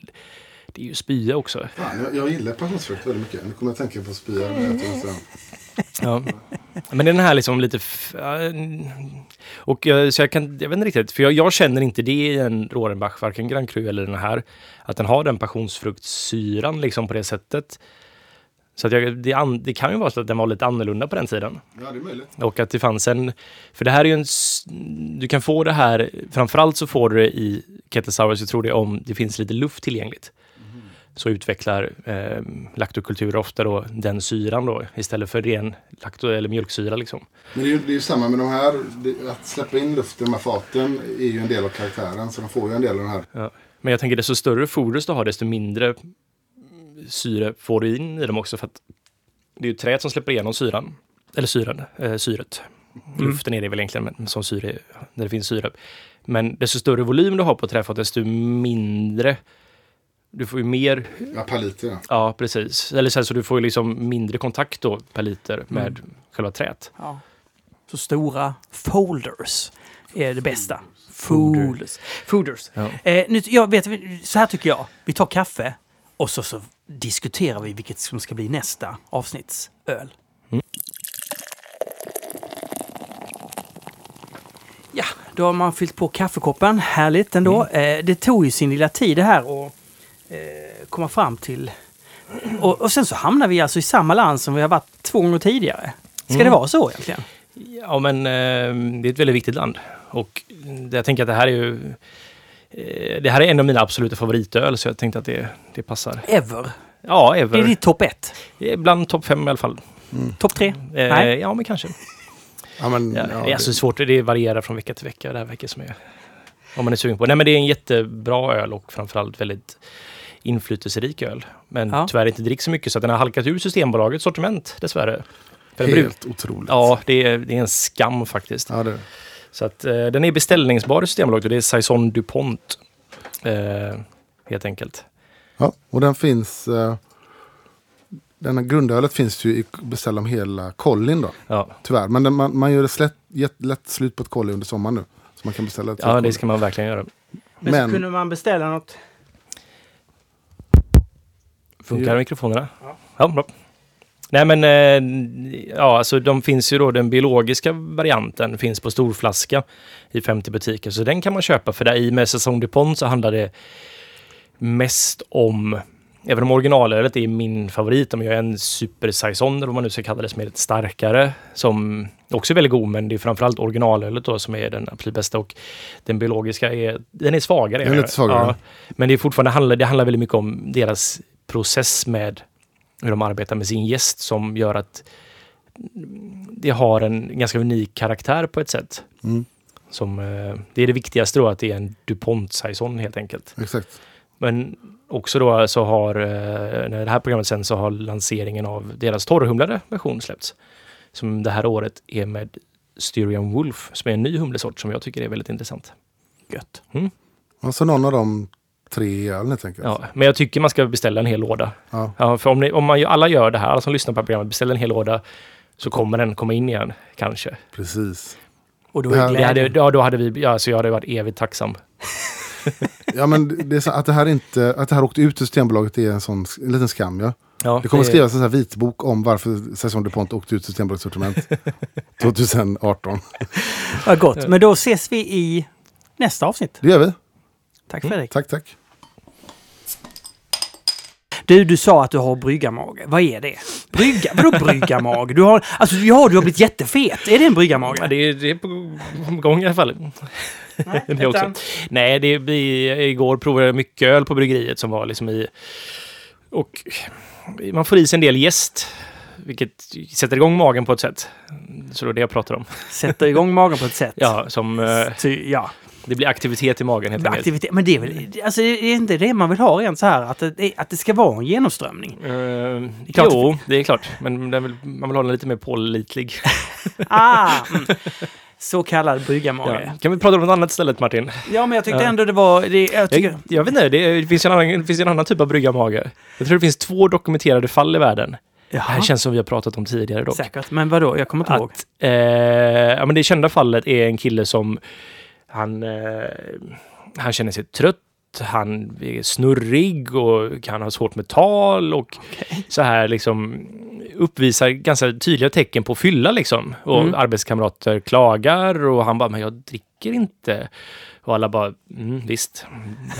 det är ju spya också. Fan, jag, jag gillar passionsfrukt väldigt mycket. Nu kommer jag att tänka på spya. Ja. Men den här liksom lite... Och jag, så jag kan, jag vet inte riktigt, för jag, jag känner inte det i en Rohrenbach, varken Grand Cru eller den här, att den har den passionsfruktsyran liksom på det sättet. Så att jag, det, an, det kan ju vara så att den var lite annorlunda på den tiden. Ja, det är möjligt. Och att det fanns en... För det här är ju en... Du kan få det här... Framförallt så får du det i Kettle Sours, jag tror det om det finns lite luft tillgängligt. Så utvecklar eh, laktokulturer ofta då den syran då istället för ren lakto eller mjölksyra liksom. Men det är ju, det är ju samma med de här. Det, att släppa in luft i de här faten är ju en del av karaktären. Så de får ju en del av den här. Ja. Men jag tänker desto större foders du har desto mindre syre får du in i dem också för att det är ju träet som släpper igenom syran. Eller syran, eh, syret. Luften är det väl egentligen men som syre, när det finns syre. Men desto större volym du har på träfat desto mindre du får ju mer, Ja, paliter ja. ja precis. Eller så, här, så du får ju liksom mindre kontakt då per liter med själva träet. Ja. Så stora folders är det bästa. Folder. Folders. Folders. Ja. Eh, nu, jag vet, så här tycker jag. Vi tar kaffe och så, så diskuterar vi vilket som ska bli nästa avsnittsöl. Mm. Ja, då har man fyllt på kaffekoppen. Härligt ändå. Mm. Eh, det tog ju sin lilla tid det här att eh, komma fram till. Och, och sen så hamnar vi alltså i samma land som vi har varit två gånger tidigare. Ska Mm. det vara så egentligen? Ja, men eh, det är ett väldigt viktigt land. Och jag tänker att det här är ju... Eh, det här är en av mina absoluta favoritöl, så jag tänkte att det, det passar. Ever. Ja, Det är ever. ditt topp ett. Bland topp fem i alla fall. Topp tre? Eh, Nej. ja, men kanske. ja, men, Ja, ja, det är alltså svårt, det varierar från vecka till vecka. Det här verkar som är... Om man är sugen på. Nej, men det är en jättebra öl och framförallt väldigt inflytelserik öl. Men Ja. tyvärr inte dricks så mycket, så att den har halkat ur Systembolagets sortiment, dessvärre. Bruk- Helt otroligt. Ja, det är, det är en skam faktiskt. Ja, det är det. Så att eh, den är beställningsbar i Systembolaget och det är Saison DuPont. Eh, helt enkelt. Ja, och den finns... Eh, den här grundölet finns ju i beställa om hela kollin då. Ja, Tyvärr. Men den, man, man gör det slätt, lätt slut på ett kolli under sommaren nu. Så man kan beställa ett ja det ska man verkligen göra. Men, Men- så kunde man beställa något. Funkar Ja. mikrofonerna? Ja, bra. Nej men, eh, ja alltså de finns ju då, den biologiska varianten finns på storflaska i 50 butiker. Så den kan man köpa för där i med Saison DuPont så handlar det mest om Även om originalölet är min favorit, de gör en super saison eller vad man nu ska kalla det, som är lite starkare. Som också är väldigt god, men det är framförallt originalölet då som är den absolut bästa. Och den biologiska är, den är svagare. Den är lite svagare. Ja, men det är fortfarande, handlar, det handlar väldigt mycket om deras process med hur de arbetar med sin gäst som gör att det har en ganska unik karaktär på ett sätt. Mm, Som, eh, det är det viktigaste då, att det är en DuPont saison helt enkelt. exakt. Men också då så har, eh, när det här programmet sen så har lanseringen av deras torrhumlade version släppts. Som det här året är med Styrian Wolf, som är en ny humlesort som jag tycker är väldigt intressant. Gött. Och så någon av de tre ölen helt enkelt. Ja, men jag tycker man ska beställa en hel låda. Ja. Ja, för om, ni, om man, ju- alla gör det här, alla som lyssnar på programmet, beställer en hel låda så kommer den komma in igen, kanske. Precis. Och då Det här- är Det hade, ja, då hade vi, ja, så jag hade varit evigt tacksam. Ja men det är så, att det här inte, att det här åkte ut ur Systembolaget är en sån en liten skam ja. Ja, Det kommer att skrivas en sån här vitbok om varför Saison DuPont åkte ut ur Systembolagets sortiment 2018. Vad gott. Men då ses vi i nästa avsnitt. Det gör vi. Tack Fredrik. Tack, tack. Du, du sa att du har bryggarmage. Vad är det? Brygga? Vadå bryggarmage? Du har, alltså, ja, du har blivit jättefet. Är det en Ja, bryggarmage? det, är, det är på gång i alla fall. Nej, det också. Nej, det, vi, igår provade jag mycket öl på bryggeriet som var liksom i... Och man får i sig en del jäst, vilket sätter igång magen på ett sätt. Så det är det jag pratar om. Sätter igång magen på ett sätt. Ja, som... eh, Ty, ja. Det blir aktivitet i magen helt enkelt. Aktivitet. Men det är väl alltså, det är inte det man vill ha rent så här. Att det, att det ska vara en genomströmning. Uh, klart. jo, det är klart. Men vill, man vill ha den lite mer pålitlig. Ah, mm. Så kallad bryggarmage. Ja. Kan vi prata om något annat istället, Martin? Ja, men jag tyckte ändå det var... Det, jag tycker, Jag, jag vet inte, det, det, finns en annan, det finns en annan typ av bryggarmage. Jag tror det finns två dokumenterade fall i världen. Det här Jaha, känns som vi har pratat om tidigare dock. säkert. Men vadå? Jag kommer inte ihåg. Att, eh, ja, men det kända fallet är en kille som han, eh, han känner sig trött. Han är snurrig och kan ha svårt med tal och så här liksom uppvisar ganska tydliga tecken på fylla liksom. Och Mm. arbetskamrater klagar och han bara, men jag dricker inte. Och alla bara, mm, visst,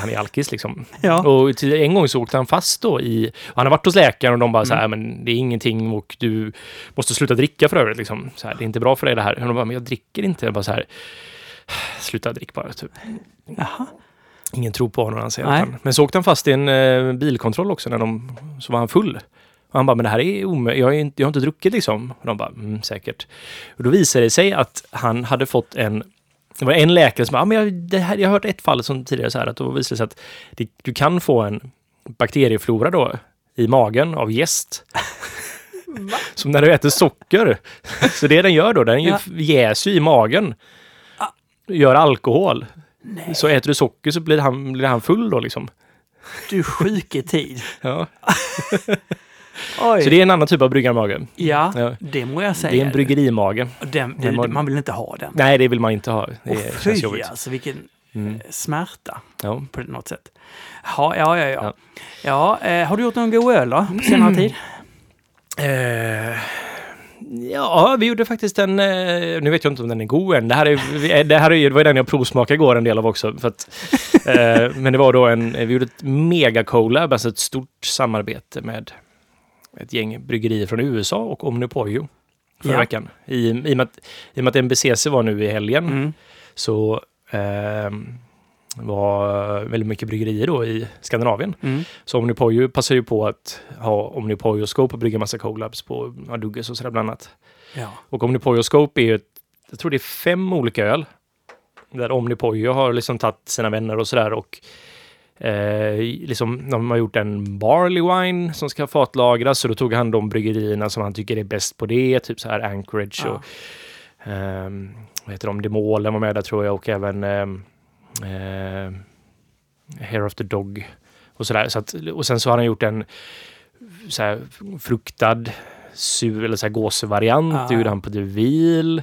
han är alkis liksom. Ja. Och till en gång så åkte han fast då i... Han har varit hos läkaren och de bara så Mm. här, men det är ingenting och du måste sluta dricka för övrigt. Liksom. Så här, det är inte bra för dig det här. Och de bara, men jag dricker inte. Jag bara så här, sluta drick bara. Typ. Jaha. Ingen tror på honom. Att han, men så åkte han fast i en eh, bilkontroll också. När de, så var han full. Och han bara, men det här är omöjligt. Jag, jag har inte druckit liksom. Och de bara, mm, säkert. Och då visade det sig att han hade fått en det var en läkare som bara, ah, men jag, det här, jag har hört ett fall som tidigare så här, att då visade det sig att det, du kan få en bakterieflora då i magen av jäst. som när du äter socker. så det den gör då, den ja. jäser ju i magen. Gör alkohol. Nej, Så äter du socker så blir han, blir han full då liksom. du sjuke tid. Ja. Så det är en annan typ av bryggarmage. Ja, Ja. det må jag säga. Det är en bryggerimage. Den, det, man- man vill inte ha den. Nej, det vill man inte ha. Det Och fy jobbigt. alltså, vilken Mm. eh, smärta Ja. på något sätt. Ja, ja, ja. ja. Ja. ja eh, har du gjort någon god öl då, på senare tid? Eh, ja, vi gjorde faktiskt en... Eh, nu vet jag inte om den är god än. Det här, är, vi- det här är, det var den jag provsmakade igår en del av också. För att, eh, men det var då en... Vi gjorde ett mega collab, alltså ett stort samarbete med ett gäng bryggerier från USA och Omnipollo förra Ja. veckan. I, i, och med att, I och med att MBCC var nu i helgen Mm. så ehm, var väldigt mycket bryggerier då i Skandinavien. Mm. Så Omnipollo passar ju på att ha Omnipollo Scope och brygga massa collabs på ja, Dugges och sådär bland annat. Ja. Och Omnipollo Scope är ju, jag tror det är fem olika öl. Där Omnipollo har liksom tagit sina vänner och sådär och eh, liksom, de har gjort en barley wine som ska fatlagras så då tog han de bryggerierna som han tycker är bäst på det, typ så här Anchorage Ja. och ehm, vad heter de, Demolen var med där tror jag och även ehm, eh, Hair of the Dog och sådär. Så att, och sen så har han gjort en så fruktad sur eller så här gåsevariant. Ah. Det gjorde han på DeVille.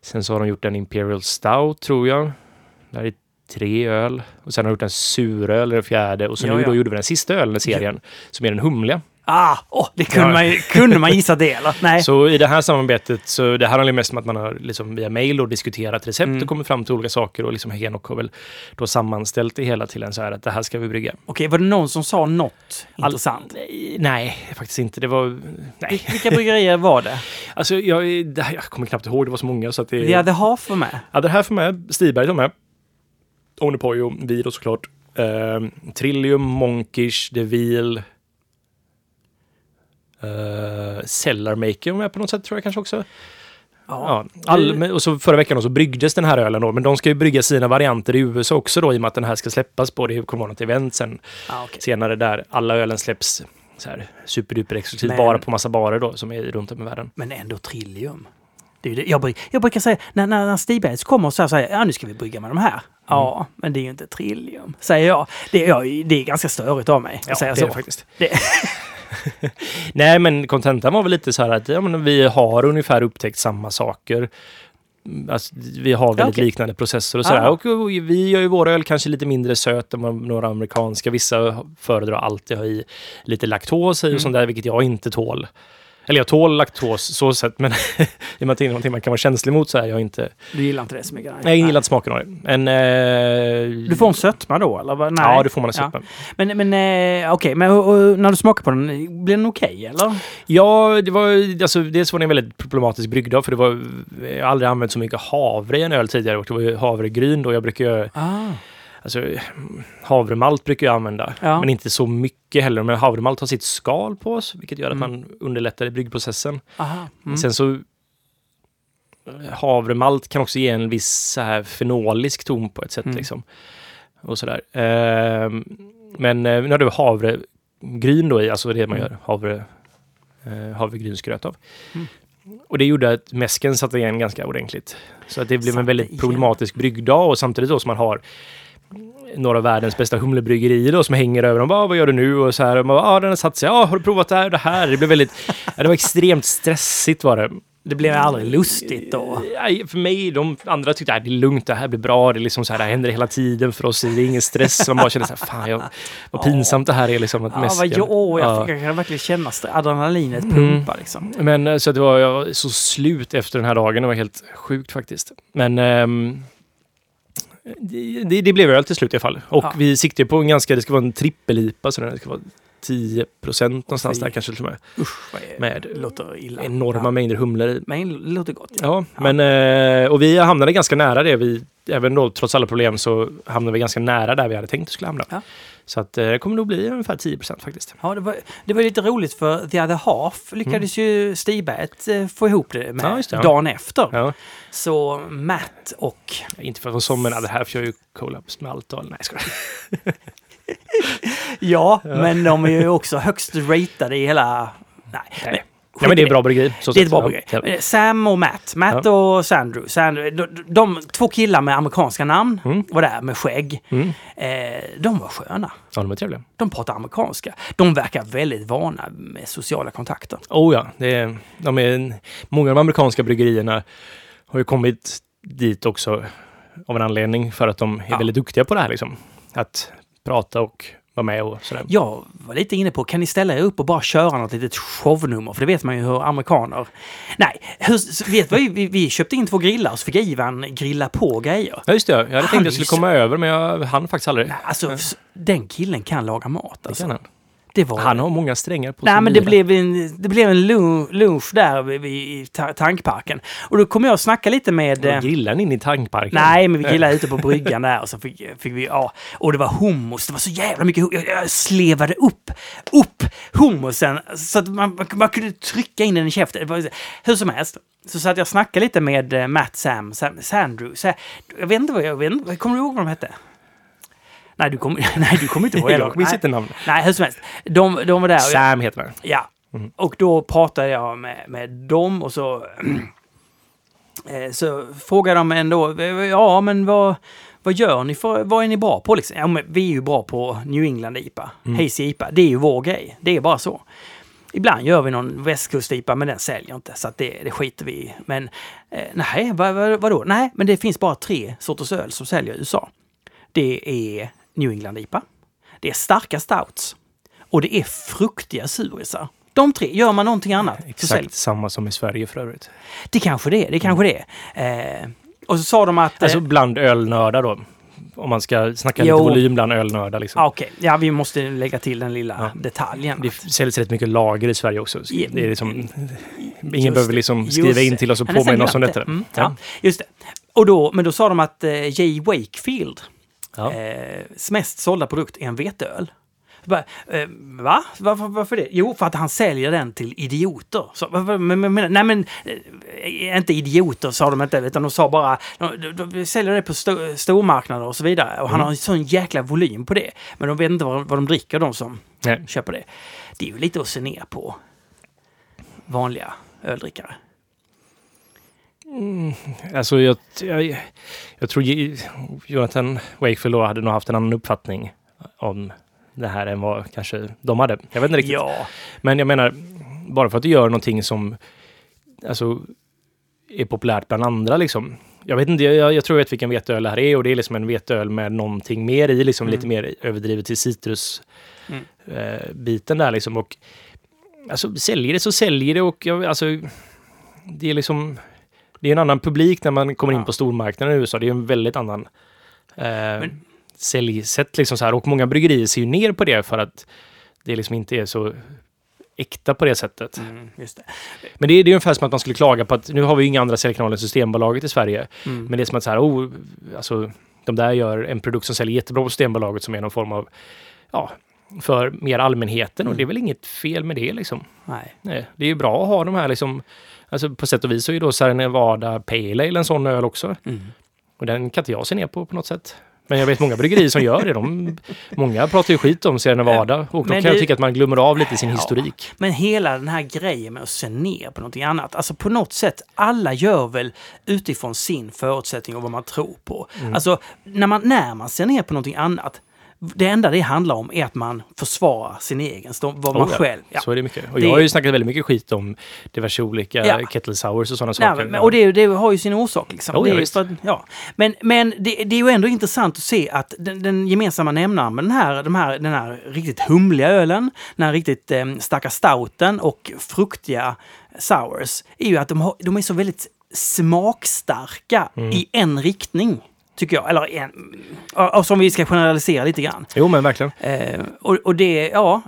Sen så har de gjort en Imperial Stout tror jag. Där är tre öl. Och sen har de gjort en suröl, eller fjärde. Och så Ja, nu ja. då gjorde vi den sista ölen i serien, som är den humliga. Ah, åh, det kunde, Ja. man, kunde man gissa det eller? Nej. Så i det här samarbetet, så det här handlar mest om att man har liksom via mail och diskuterat recept Mm. och kommit fram till olika saker och liksom Henok har väl då sammanställt det hela till en så här att det här ska vi brygga. Okej, var det någon som sa något All- intressant? Nej, nej, faktiskt inte. Det var... Nej. Vilka bryggerier var det? Alltså, jag, det jag kommer knappt ihåg. Det var så många så att det... Vi hade Haf var med. Ja, det här för mig. Stiberg var med. Onipojo, Vido såklart. Eh, Trillium, Monkish, DeVille. Uh, Cellarmaker var med på något sätt tror jag kanske också. Ja, all, men- och så förra veckan så bryggdes den här ölen då, men de ska ju brygga sina varianter i USA också då i och med att den här ska släppas på, det kommer vara något event sen Ah, okej. senare där alla ölen släpps så här superduper exklusivt Men- bara på massa barer då som är runt om i världen. Men ändå Trillium. Det är det. Jag, jag brukar säga, när, när, när Stigbergs kommer och säger ja nu ska vi brygga med de här. Ja, men det är ju inte Trillium, säger jag. Det är, jag, det är ganska störigt av mig Ja, att säga det så. är det faktiskt. Det- Nej, men kontentan var väl lite så här att ja, men vi har ungefär upptäckt samma saker. Mm, Alltså, vi har väldigt Ja, okej. liknande processer och sådär. Ah. Och, och vi gör ju våra öl kanske lite mindre söt än några amerikanska. Vissa föredrar alltid ha i lite laktos i och Mm. sånt där, vilket jag inte tål. Eller jag tål laktos så sett, men i och med att det är någonting man kan vara känslig mot så är jag inte... Du gillar inte det så mycket? Nej, jag gillar inte smaken av det. Men... Eh, Du får en sötma då, eller? Nej. Ja, det får man en Ja. sötma. Men, men eh, okej, men och, och, när du smakar på den, blir den okej, eller? Ja, det var alltså, dels var det en väldigt problematisk bryggdag för det var, jag har aldrig använt så mycket havre i en öl tidigare och det var ju havregryn då. Jag brukar ju, Ah. Alltså havremalt brukar jag använda, Ja. men inte så mycket heller. Men havremalt har sitt skal på oss, vilket gör att Mm. man underlättar i bryggprocessen. Mm. Sen så havremalt kan också ge en viss så här fenolisk ton på ett sätt Mm. liksom. Och sådär. Ehm, men eh, nu har du havregryn då i, alltså det man Mm. gör havre, eh, havregrynsgröt av. Mm. Och det gjorde att mäsken satte igen ganska ordentligt. Så att det blev en Satte väldigt igen. problematisk bryggdag och samtidigt då som man har några av världens bästa humlebryggerier då som hänger över dem. Bara, vad gör du nu? Och så här. Och man bara, ah, den har satt sig. Ja, har du provat det här och det här? Det blev väldigt... ja, det var extremt stressigt var det. Det blev aldrig lustigt då? För mig, de andra tyckte att det är lugnt, det här blir bra, det är liksom så här, det här händer hela tiden för oss, det är ingen stress. Man bara känner så här, fan, jag, vad pinsamt det här är liksom. Att Ja, vad, jo, jag, Ja. jag kan verkligen känna adrenalinet Mm. pumpa liksom. Men eh, så att det var, jag var så slut efter den här dagen, det var helt sjukt faktiskt. Men ehm, det, det, blev öl till slut i alla fall. Och Ja. vi siktar på en ganska, det ska vara en trippel-IPA, så den ska vara 10 procent någonstans där kanske till och med. Usch, vad är, Med låter illa. Enorma Ja. mängder humlor i. Men låter gott. Ja, Ja. men eh, och vi hamnade ganska nära det. Vi, även då trots alla problem så hamnade vi ganska nära där vi hade tänkt att skulle hamna. Så att eh, det kommer nog bli ungefär 10 procent faktiskt. Ja, det var, det var lite roligt för The Other Half lyckades ju Stiberget eh, få ihop det med Mm. Ja, det, ja. dagen efter. Ja. Så Matt och... Inte för att vara som, men här för jag ju collabs med allt och Nej, skojar. Ja, men de är ju också högst ratade i hela... Nej, men, Ja, men det är bra bryggeri. Det är ett bra Ja, bryggeri. ja. Sam och Matt. Matt och Sandrew. Sandrew de, de, två killar med amerikanska namn Mm. var där med skägg. Mm. Eh, de var sköna. Ja, de är trevliga. De pratar amerikanska. De verkar väldigt vana med sociala kontakter. Oh ja, det är, de är, många av de amerikanska bryggerierna har ju kommit dit också av en anledning för att de är Ja. väldigt duktiga på det här liksom. Att prata och vara med och sådär. Jag var lite inne på, kan ni ställa er upp och bara köra något litet shownummer? För det vet man ju hur amerikaner... Nej, hur, vet vad vi, vi, köpte in två grillar och så fick Ivan grilla på grejer. Ja, just det. Jag hade Han tänkt att jag skulle komma över, men jag hann faktiskt aldrig. Alltså, den killen kan laga mat. Det Alltså. kan han. Det var... Han har många strängar på Nej, men det blev en, det blev en lu- lunch där ta- tankparken. Och då kom jag och snacka lite med... eh, Grillar ni inne i tankparken? Nej, men vi grillade ute på bryggan där och så fick, fick vi, ja. Och det var hummus, det var så jävla mycket hummus. Jag, jag slevade upp, upp hummusen så att man, man, kunde trycka in den i käften. Var, hur som helst. Så satt jag och snackade lite med eh, Matt, Sam, Sam Sandrew. Så, jag vet inte vad jag vet, kommer du ihåg vad de hette? Nej, du kommer, nej, du kommer inte ihåg. Jag minns inte namn. nej, hur som helst. De, de var där. Sam heter han. Ja. Mm. Och då pratade jag med, med dem och så, eh, så frågade de ändå, ja men vad, vad gör ni för, vad är ni bra på liksom? Ja, men vi är ju bra på New England IPA, Mm. Hazy IPA, det är ju vår grej, det är bara så. Ibland gör vi någon västkust-IPA, men den säljer inte, så det, det skiter vi i. Men eh, nej, vad, vad, vadå? Nej, men det finns bara tre sorters öl som säljer i USA. Det är New England IPA, det är starka stouts och det är fruktiga surisar. De tre, gör man någonting annat Exakt samma som i Sverige för övrigt. Det kanske det är, det kanske det är. Eh, och så sa de att... Alltså eh, bland ölnördar då. Om man ska snacka Jo. lite volym bland ölnördar liksom. ah, Okej, ja vi måste lägga till den lilla Ja. detaljen. Det säljs rätt mycket lager i Sverige också. Så Ja. Det är liksom, ingen Just behöver liksom skriva in till oss och påminna oss om detta. Mm, ja. just det. Och då, men då sa de att eh, Jay Wakefield, Ja. eh, mest sålda produkt är en veteöl. Bara, eh, va? Varför, varför det? Jo, för att han säljer den till idioter. Så, varför, men, men, nej men, eh, inte idioter sa de inte, utan de sa bara, de, de, de säljer det på sto, stormarknader och så vidare. Och han har en sån jäkla volym på det. Men de vet inte vad, vad de dricker, de som Nej. köper det. Det är ju lite att se ner på vanliga öldrickare. Alltså jag, jag, jag tror Jonathan Wakefield hade nog haft en annan uppfattning om det här än vad kanske de hade. Jag vet inte riktigt. Ja, Men jag menar, bara för att du gör någonting som alltså, är populärt bland andra liksom. Jag vet inte, jag, jag tror jag vet vilken veteöl det här är och det är liksom en veteöl med någonting mer i, liksom Mm. lite mer överdrivet till citrus Mm. eh, där liksom. Och alltså säljer det så säljer det och jag, alltså, det är liksom, det är en annan publik när man kommer ja. in på stormarknaden i USA. Det är en väldigt annan eh, Men... säljsätt liksom så här. Och många bryggerier ser ju ner på det för att det liksom inte är så äkta på det sättet. Mm, det. Men det är, det är ungefär som att man skulle klaga på att nu har vi inga andra säljkanaler än Systembolaget i Sverige. Mm. Men det är som att så här, oh, alltså, de där gör en produkt som säljer jättebra på Systembolaget som är någon form av, ja, för mer allmänheten. Mm. Och det är väl inget fel med det liksom. Nej. Nej det är ju bra att ha de här liksom, alltså på sätt och vis så är ju då Sierra Nevada Pale Ale en sån öl också. Mm. Och den kan inte jag se ner på på något sätt. Men jag vet många bryggerier som gör det. De, många pratar ju skit om Sierra Nevada och då kan jag tycka att man glömmer av lite sin ja, historik. Men hela den här grejen med att se ner på någonting annat. Alltså på något sätt, alla gör väl utifrån sin förutsättning och vad man tror på. Mm. Alltså när man, när man ser ner på någonting annat det enda det handlar om är att man försvarar sin egen, vad man oh, ja. själv... Ja. Så är det mycket. Och det... jag har ju snackat väldigt mycket skit om diverse olika ja. kettle sours och sådana saker. Men, och det, det, har ju sin orsak. Liksom. Oh, det för, ja. Men, men det, det, är ju ändå intressant att se att den, den gemensamma nämnaren med den här, de här, den här riktigt humliga ölen, den här riktigt eh, starka stouten och fruktiga sours, är ju att de, har, de är så väldigt smakstarka mm. i en riktning. Tycker jag. Eller en, och som vi ska generalisera lite grann. Jo, men verkligen. Eh, och, och det, ja.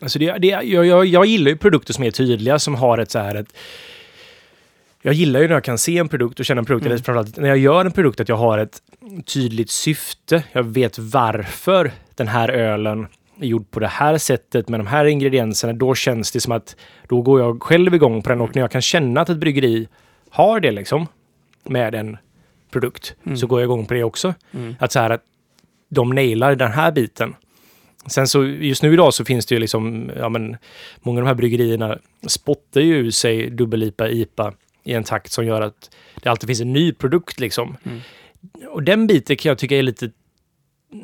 Alltså det, det, jag, jag, jag gillar ju produkter som är tydliga, som har ett så här ett, jag gillar ju när jag kan se en produkt och känna en produkt, mm. eller framförallt när jag gör en produkt, att jag har ett tydligt syfte. Jag vet varför den här ölen är gjord på det här sättet med de här ingredienserna. Då känns det som att då går jag själv igång på den och när jag kan känna att ett bryggeri har det liksom med en produkt mm. så går jag igång på det också. Mm. Att så här att de nailar den här biten. Sen så just nu idag så finns det ju liksom, ja men många av de här bryggerierna spottar ju ur sig dubbel-IPA, IPA i en takt som gör att det alltid finns en ny produkt liksom. Mm. Och den biten kan jag tycka är lite,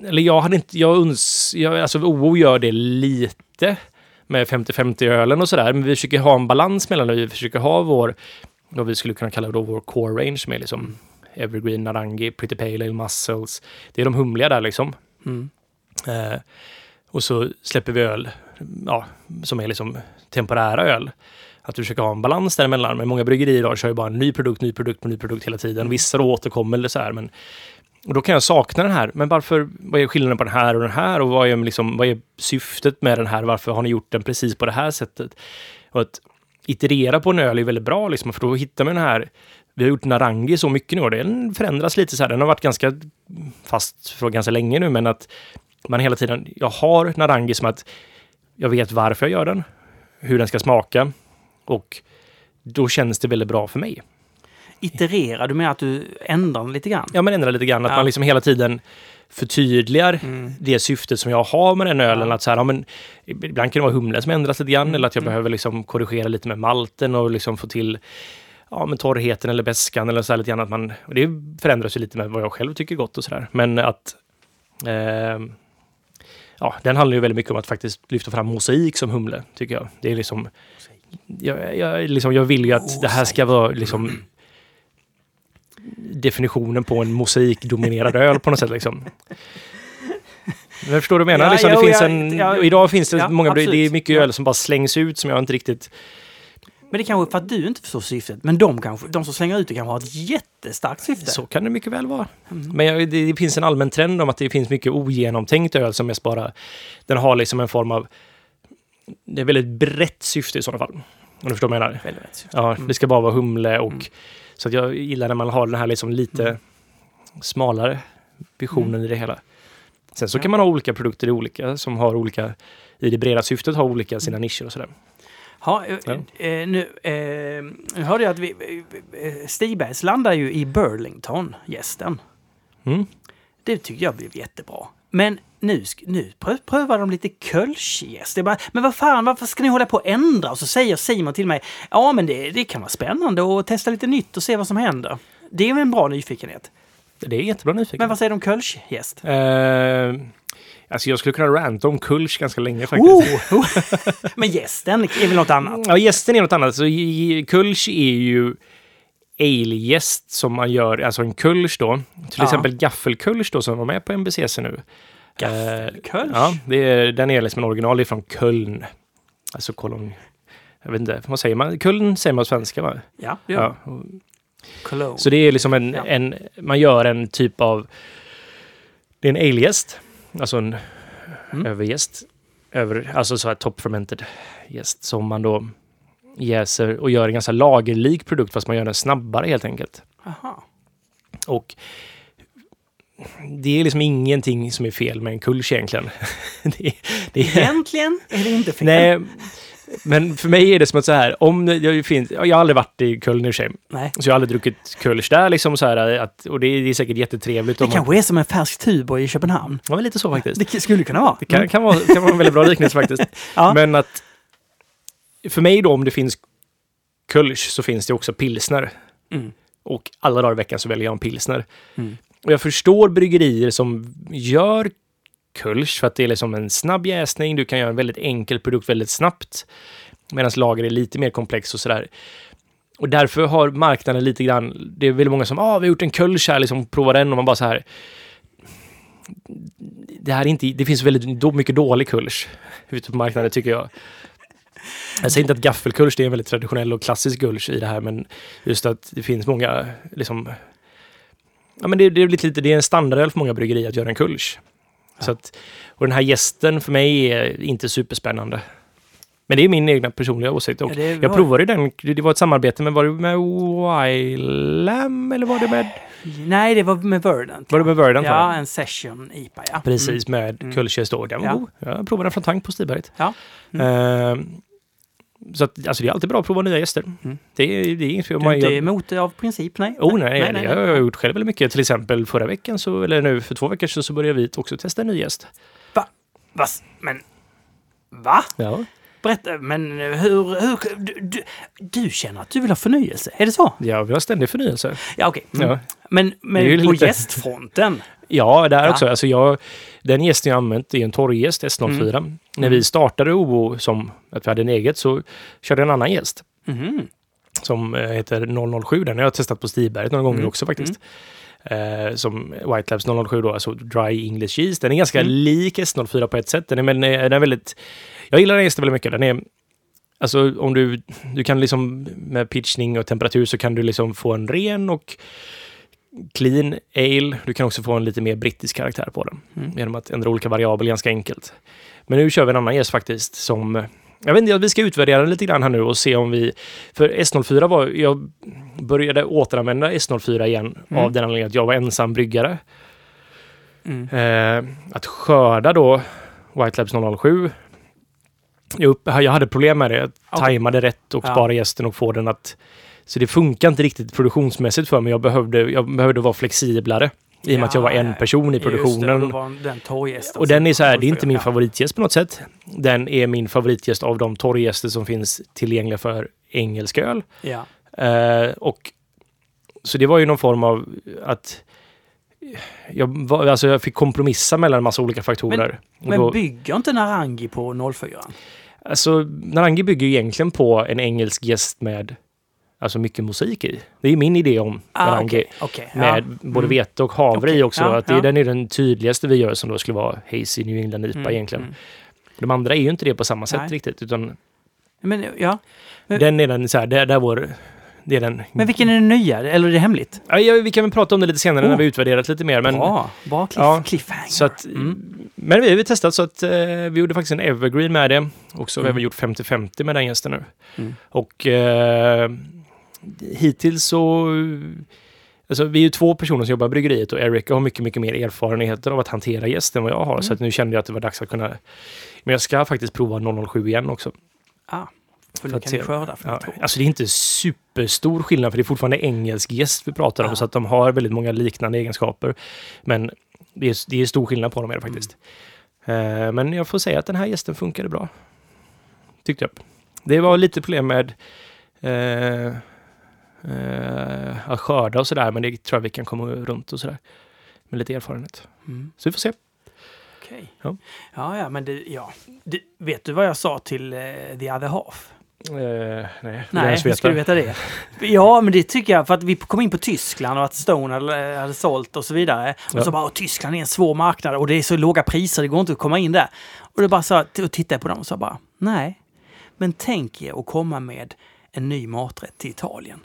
eller jag hade inte, jag uns, jag, alltså OO gör det lite med 50-50 ölen och sådär, men vi försöker ha en balans mellan det. Vi försöker ha vår, vad vi skulle kunna kalla då vår core range med liksom mm. Evergreen, Narangi, Pretty Pale Ale, Muscles. Det är de humliga där liksom. Mm. Eh, och så släpper vi öl, ja, som är liksom temporära öl. Att vi försöker ha en balans däremellan. Men många bryggerier idag kör ju bara en ny produkt, ny produkt, ny produkt hela tiden. Mm. Vissa då återkommer eller så här. Men, och då kan jag sakna den här. Men varför, vad är skillnaden på den här och den här? Och vad är, liksom, vad är syftet med den här? Varför har ni gjort den precis på det här sättet? Och att iterera på en öl är väldigt bra, liksom, för då hittar man den här vi har gjort Narangi så mycket nu och den förändras lite så här. Den har varit ganska fast för ganska länge nu, men att man hela tiden, jag har Narangi som att jag vet varför jag gör den, hur den ska smaka och då känns det väldigt bra för mig. Itererar du med att du ändrar lite grann? Ja, men ändrar lite grann. Att ja. man liksom hela tiden förtydligar mm. det syftet som jag har med den ölen. Ja. Att så här, ja, men, ibland kan det vara humlen som ändras lite grann mm. eller att jag mm. behöver liksom korrigera lite med malten och liksom få till ja, men torrheten eller bäskan eller så här lite grann. Att man, och det förändras ju lite med vad jag själv tycker gott och sådär. Men att eh, ja, den handlar ju väldigt mycket om att faktiskt lyfta fram mosaik som humle, tycker jag. Det är liksom, jag, jag, liksom, jag vill ju att mosaik. det här ska vara liksom definitionen på en mosaikdominerad öl på något sätt liksom. Men förstår du vad jag menar? Ja, liksom, det finns en, idag finns det ja, många, absolut. det är mycket öl som bara slängs ut som jag inte riktigt men det är kanske för att du inte förstår syftet. Men de, kanske, de som slänger ut det kanske har ett jättestarkt syfte. Så kan det mycket väl vara. Mm. Men jag, det, det, finns en allmän trend om att det finns mycket ogenomtänkt öl som mest bara... Den har liksom en form av... Det är väldigt brett syfte i sådana fall. Om du förstår vad jag menar. Väldigt ja, mm. det ska bara vara humle och... Mm. Så att jag gillar när man har den här liksom lite mm. smalare visionen mm. i det hela. Sen så kan man ha olika produkter i olika som har olika... I det breda syftet har olika sina nischer och sådär. Ha, eh, ja. eh, nu eh, hörde jag att vi, eh, Stigbergs landar ju i Burlington, gästen. Mm. Det tycker jag blev jättebra. Men nu, nu prövar de lite kölschgäst. Men vad fan, varför ska ni hålla på och ändra? Och så säger Simon till mig, ja men det, det kan vara spännande att testa lite nytt och se vad som händer. Det är en bra nyfikenhet. Det är jättebra nyfikenhet. Men vad säger du om kölschgäst? Uh, Alltså jag skulle kunna ranta om Kulch ganska länge faktiskt. Oh! Men gästen är väl något annat? Ja, gästen är något annat. Så Kulch är ju ale-gäst som man gör, alltså en kulch då. Till ja. exempel gaffelkulch då som var med på MBCC nu. Gaffelkulch? ja, det är, den är liksom en original från Köln. alltså kolon... Jag vet inte, vad säger man? Kuln säger man på svenska va? Ja, det gör Ja. Cologne. Så det är liksom en, Ja. en, man gör en typ av, det är en ale-jäst, alltså en Mm. överjäst, över, alltså så här top fermented jäst som man då jäser och gör en ganska lagerlik produkt fast man gör den snabbare helt enkelt. Aha. Och det är liksom ingenting som är fel med en kulsch egentligen. det, det är, Egentligen är det inte fel. nej, men för mig är det som att så här, om jag, finns, jag har aldrig varit i Köln i och för sig, Nej. så jag har aldrig druckit kulsch där liksom så här att, och det är, det är säkert jättetrevligt. Det om man- kanske är som en färsk Tuborg i Köpenhamn. Ja, men lite så faktiskt. Det skulle kunna vara. Det kan, kan, vara, kan vara en väldigt bra liknelse faktiskt. Ja. Men att för mig då, om det finns kulsch så finns det också pilsner. Mm. Och alla dagar i veckan så väljer jag en pilsner. Mm. Och jag förstår bryggerier som gör kulsch för att det är liksom en snabb jäsning. Du kan göra en väldigt enkel produkt väldigt snabbt. Medan lager är lite mer komplex och sådär. Och därför har marknaden lite grann, det är väldigt många som, ah, vi har gjort en kulsch här, liksom prova den och man bara så här. Det här är inte, det finns väldigt då, mycket dålig kulsch ute på marknaden tycker jag. Jag säger inte att gaffelkulsch det är en väldigt traditionell och klassisk kulsch i det här, men just att det finns många, liksom, ja men det, det är lite, det är en standardöl för många bryggerier att göra en kulsch. Så att, och den här gästen för mig är inte superspännande. Men det är min egna personliga åsikt. Och Ja, det jag var- provade den, det var ett samarbete, men var det med Wylam eller var det med, Nej, det var med Verdant. var det med Verdant? Ja, va? en session IPA, ja. Precis, med Mm. då. Den var Ja. god. Jag provade den från tank på Stiberget. Ja. Eh, så att, alltså det är alltid bra att prova nya gäster. Mm. Det, är, det är inget fel. Du är inte emot det av princip, nej? Oh nej, det har jag gjort själv väldigt mycket. Till exempel förra veckan, så, eller nu för två veckor sedan, så började vi också testa en ny gäst. Va? Men... Va? Ja. Berätta, men hur... hur du, du, du känner att du vill ha förnyelse? Är det så? ja, vi har ständig förnyelse. Ja, okej. Mm. Ja. Men, men på lite- gästfronten? Ja, där Ja. också. Alltså jag, den gästen jag använt är en torrgäst, S04. Mm. När vi startade OO som att vi hade en eget så körde jag en annan gäst Mhm. som eh, heter 007. Den har jag testat på Stiberget några gånger Mm. också faktiskt. Eh, som White Labs 007 då, alltså Dry English Yeast. Den är ganska Mm. lik S04 på ett sätt. Den är, men, eh, den är väldigt... Jag gillar den gästen väldigt mycket. Den är... Alltså om du, du kan liksom med pitchning och temperatur så kan du liksom få en ren och clean ale. Du kan också få en lite mer brittisk karaktär på den. Mm. Genom att ändra olika variabler ganska enkelt. Men nu kör vi en annan gäst faktiskt som... Jag vet inte, vi ska utvärdera den lite grann här nu och se om vi... För S04 var... Jag började återanvända S04 igen Mm. av den anledningen att jag var ensam bryggare. Mm. Eh, att skörda då White Labs 007. Jag, upp, jag hade problem med det. Jag Okej. tajmade rätt och Ja. spara gästen och få den att... Så det funkar inte riktigt produktionsmässigt för mig. Jag behövde, jag behövde vara flexiblare. I och med att jag var en person i det, produktionen. och det var den Och den är så här, det är inte min favoritgäst på något sätt. Den är min favoritgäst av de torrgäster som finns tillgängliga för engelsk öl. Ja. Eh, och så det var ju någon form av att jag, var, alltså jag fick kompromissa mellan en massa olika faktorer. Och Men då, bygger inte Narangi på 04? alltså, Narangi bygger ju egentligen på en engelsk gäst med alltså mycket musik i. Det är min idé om Ah, Narangi. okej. okej, ja. Med både Mm. vete och havre i Okej, också. ja, att det, ja. Den är den tydligaste vi gör som då skulle vara Hazy New England IPA Mm, egentligen. mm. De andra är ju inte det på samma sätt Nej. riktigt. Utan Men, ja. Men- den är den så här, det, där vår... Det är den... men vilken är den nya? Eller är det hemligt? Ja, ja, vi kan väl prata om det lite senare Oh. när vi utvärderat lite mer. Men, bra, bra cliff, Ja, cliffhanger. så att, Mm. men vi har ju testat så att eh, vi gjorde faktiskt en evergreen med det. Och så har Mm. vi gjort 50-50 med den gästen nu. Mm. Och eh, hittills så... Alltså vi är ju två personer som jobbar i bryggeriet och Erika har mycket, mycket mer erfarenheter av att hantera gäst än vad jag har. Mm. Så att nu kände jag att det var dags att kunna... Men jag ska faktiskt prova 007 igen också. Ah, för För att kan skörda för Ja, alltså det är inte superstor skillnad för det är fortfarande engelsk gäst vi pratar om Ja. så att de har väldigt många liknande egenskaper. Men det är, det är stor skillnad på dem är det faktiskt. Eh, men jag får säga att den här gästen funkade bra. Tyckte jag. Det var lite problem med eh, eh, att skörda och sådär men det tror jag vi kan komma runt och sådär. Med lite erfarenhet. Mm. Så vi får se. Okej. Ja. Ja, ja, men det, ja. Det, vet du vad jag sa till eh, The Other Half? Eh, nej, Nej, hur ska du veta det? Ja, men det tycker jag, för att vi kom in på Tyskland och att Stone hade, hade sålt och så vidare. Och Ja. så bara, "Åh, Tyskland är en svår marknad och det är så låga priser, det går inte att komma in där. Och då bara så, och tittade jag på dem och sa bara, nej. Men tänk er att komma med en ny maträtt till Italien.